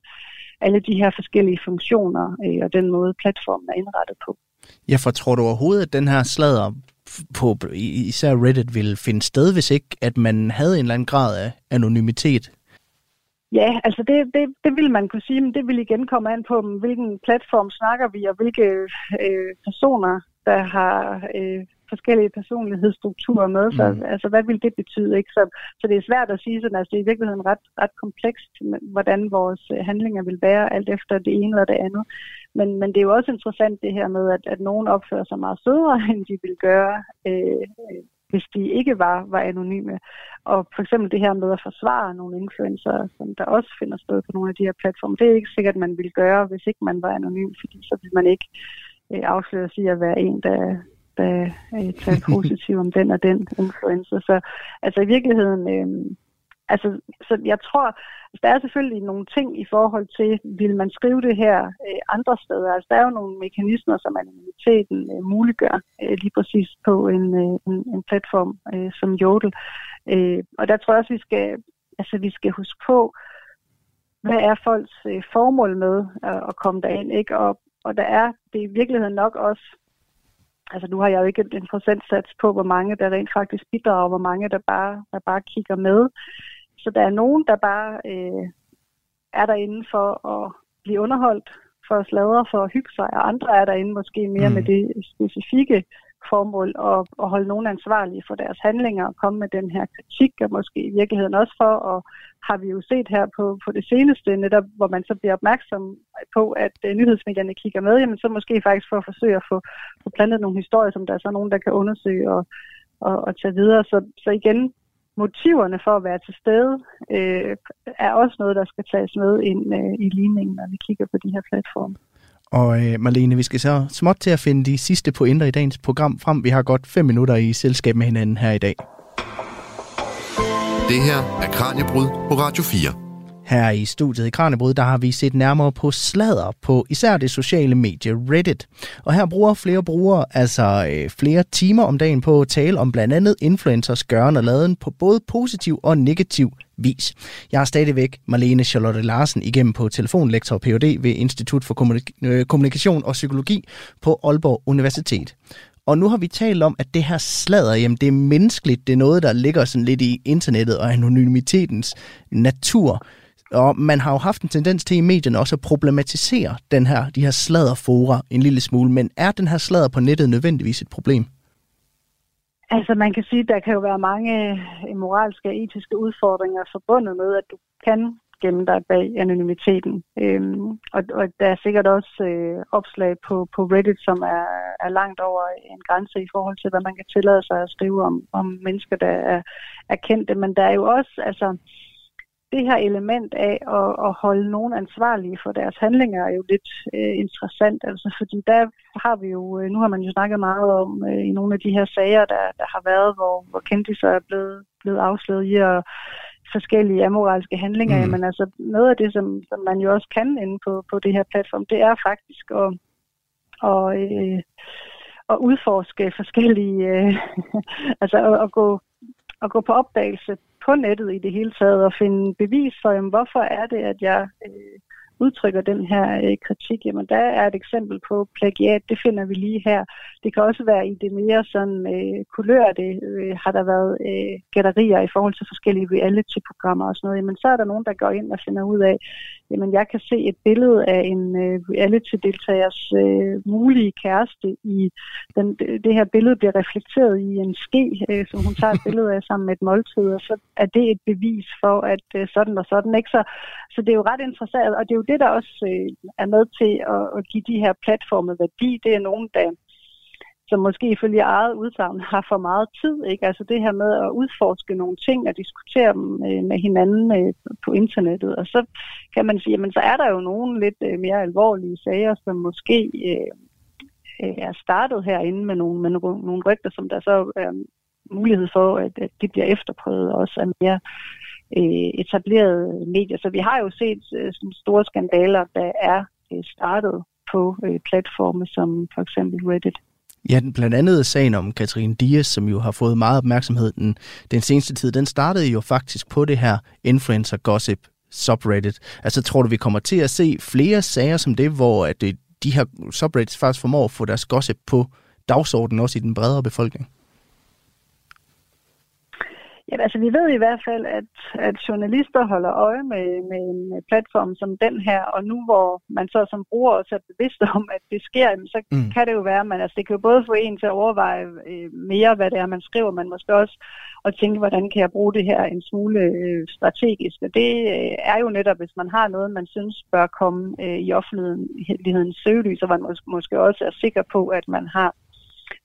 alle de her forskellige funktioner øh, og den måde, platformen er indrettet på. Ja, for tror du overhovedet, at den her slader på især Reddit ville finde sted, hvis ikke at man havde en eller anden grad af anonymitet? Ja, altså det, det, det vil man kunne sige, men det vil igen komme an på, hvilken platform snakker vi, og hvilke øh, personer, der har øh, forskellige personlighedsstrukturer med, så mm. altså, hvad vil det betyde? Ikke? Så, så det er svært at sige, sådan, altså, det er i virkeligheden ret, ret komplekst, hvordan vores øh, handlinger vil være, alt efter det ene eller det andet. Men, men det er jo også interessant det her med, at, at nogen opfører sig meget sødere, end de vil gøre, øh, hvis de ikke var, var anonyme. Og for eksempel det her med at forsvare nogle influencer, som der også finder sted på nogle af de her platforme, det er ikke sikkert, man ville gøre, hvis ikke man var anonym, fordi så vil man ikke øh, afsløre sig at være en, der, da øh, tale positivt om den og den influencer. Så altså i virkeligheden, øh, altså, så jeg tror, altså, der er selvfølgelig nogle ting i forhold til, vil man skrive det her øh, andre steder. Altså der er jo nogle mekanismer, som anonymiteten øh, muliggør øh, lige præcis på en, øh, en, en platform øh, som Jodel. Øh, og der tror jeg også, vi skal, altså, vi skal huske på, hvad er folks øh, formål med at, at komme derind, ikke? Og, og der er det i virkeligheden nok også, altså nu har jeg jo ikke en procentsats på, hvor mange der rent faktisk bidrager, og hvor mange der bare, der bare kigger med. Så der er nogen, der bare øh, er derinde for at blive underholdt, for at sladre, for at hygge sig, og andre er derinde måske mere mm. med det specifikke formål at, at holde nogen ansvarlige for deres handlinger og komme med den her kritik, og måske i virkeligheden også for, og har vi jo set her på, på det seneste, netop, hvor man så bliver opmærksom på, at uh, nyhedsmedierne kigger med, jamen så måske faktisk for at forsøge at få, få plantet nogle historier, som der er så nogen, der kan undersøge og, og, og tage videre. Så, så igen, motiverne for at være til stede øh, er også noget, der skal tages med ind øh, i ligningen, når vi kigger på de her platforme. Og øh, Marlene, vi skal så småt til at finde de sidste pointer i dagens program frem. Vi har godt fem minutter i selskab med hinanden her i dag. Det her er Kranjebrud på Radio 4. Her i studiet i Kranjebrud, der har vi set nærmere på sladder på især det sociale medie Reddit. Og her bruger flere brugere altså øh, flere timer om dagen på at tale om blandt andet influencers gøren og laden på både positiv og negativ vis. Jeg er stadigvæk Marlene Charlotte Larsen igennem på telefonlektor og Ph.D. ved Institut for øh, Kommunikation og Psykologi på Aalborg Universitet. Og nu har vi talt om, at det her sladder, jamen det er menneskeligt, det er noget, der ligger sådan lidt i internettet og anonymitetens natur. Og man har jo haft en tendens til i medierne også at problematisere den her, de her sladderfora en lille smule, men er den her sladder på nettet nødvendigvis et problem? Altså man kan sige, at der kan jo være mange øh, moralske og etiske udfordringer forbundet med, at du kan gemme dig bag anonymiteten. Øhm, og, og der er sikkert også øh, opslag på, på Reddit, som er, er langt over en grænse i forhold til, hvad man kan tillade sig at skrive om, om mennesker, der er, er kendte. Men der er jo også, altså, det her element af at, at holde nogen ansvarlige for deres handlinger er jo lidt øh, interessant, altså fordi der har vi jo, øh, nu har man jo snakket meget om øh, i nogle af de her sager, der, der har været, hvor, hvor så er blevet, blevet afsløret i at forskellige amoralske handlinger, mm. jamen altså noget af det, som, som man jo også kan inde på, på det her platform, det er faktisk at, og, øh, at udforske forskellige, øh, altså at, at gå at gå på opdagelse på nettet i det hele taget og finde bevis for, jamen, hvorfor er det, at jeg øh, udtrykker den her øh, kritik, jamen der er et eksempel på plagiat, det finder vi lige her. Det kan også være i det mere sådan øh, kulør, det øh, har der været øh, gætterier i forhold til forskellige reality-programmer og sådan noget, jamen så er der nogen, der går ind og finder ud af, jamen jeg kan se et billede af en øh, reality-deltagers øh, mulige kæreste i den, det her billede bliver reflekteret i en ske, øh, som hun tager et billede af sammen med et måltid, og så er det et bevis for, at øh, sådan og sådan, ikke? Så, så det er jo ret interessant, og det er jo det, der også øh, er med til at, at give de her platforme værdi. Det er nogen, der som måske ifølge eget udsagn har for meget tid. Ikke? Altså det her med at udforske nogle ting og diskutere dem øh, med hinanden øh, på internettet. Og så kan man sige, at så er der jo nogle lidt øh, mere alvorlige sager, som måske øh, øh er startet herinde med nogle, med nogle, rygter, som der så er mulighed for, at, at det bliver efterprøvet også af mere øh, etablerede medier. Så vi har jo set øh, sådan store skandaler, der er øh, startet på øh, platforme som for eksempel Reddit. Ja, blandt andet sagen om Katrine Dias, som jo har fået meget opmærksomhed den, den seneste tid, den startede jo faktisk på det her influencer gossip subreddit. Altså tror du, vi kommer til at se flere sager som det, hvor at det, de her subreddits faktisk formår at få deres gossip på dagsordenen også i den bredere befolkning? Ja, altså vi ved i hvert fald, at, at journalister holder øje med, med en platform som den her, og nu hvor man så som bruger også er bevidst om, at det sker, så mm. kan det jo være, man, altså det kan jo både få en til at overveje øh, mere, hvad det er, man skriver, men måske også at tænke, hvordan kan jeg bruge det her en smule øh, strategisk. Og det øh, er jo netop, hvis man har noget, man synes bør komme øh, i offentlighedens søgelys, så man mås- måske også er sikker på, at man har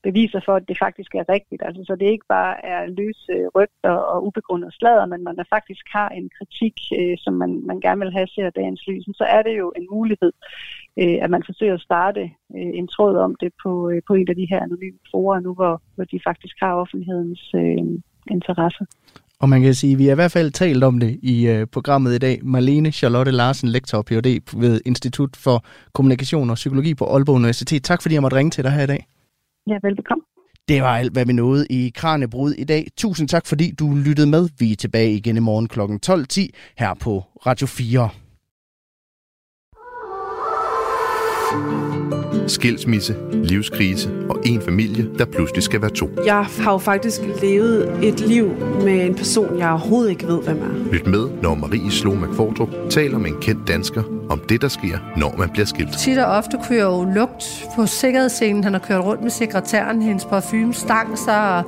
beviser for, at det faktisk er rigtigt. Altså, så det ikke bare er løse rygter og ubegrundet sladder, men man der faktisk har en kritik, øh, som man, man gerne vil have ser dagens lys, så er det jo en mulighed, øh, at man forsøger at starte øh, en tråd om det på, øh, på en af de her anonyme forer nu, hvor, hvor de faktisk har offentlighedens øh, interesse. Og man kan sige, at vi har i hvert fald talt om det i øh, programmet i dag. Marlene Charlotte Larsen, lektor og Ph.D. ved Institut for Kommunikation og Psykologi på Aalborg Universitet. Tak fordi jeg måtte ringe til dig her i dag. Ja, velbekomme. Det var alt, hvad vi nåede i Kranjebrud i dag. Tusind tak, fordi du lyttede med. Vi er tilbage igen i morgen kl. 12.10 her på Radio 4. Skilsmisse, livskrise og en familie, der pludselig skal være to. Jeg har jo faktisk levet et liv med en person, jeg overhovedet ikke ved, hvem er. Lyt med, når Marie Slå McFordrup taler med en kendt dansker om det, der sker, når man bliver skilt. Tit og ofte jeg jo lugt på sikkerhedsscenen. Han har kørt rundt med sekretæren, hendes parfume stang sig, og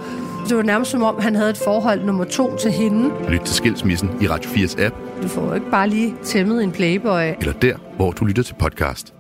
det var nærmest som om, han havde et forhold nummer to til hende. Lyt til Skilsmissen i Radio 4's app. Du får jo ikke bare lige tæmmet en playboy. Eller der, hvor du lytter til podcast.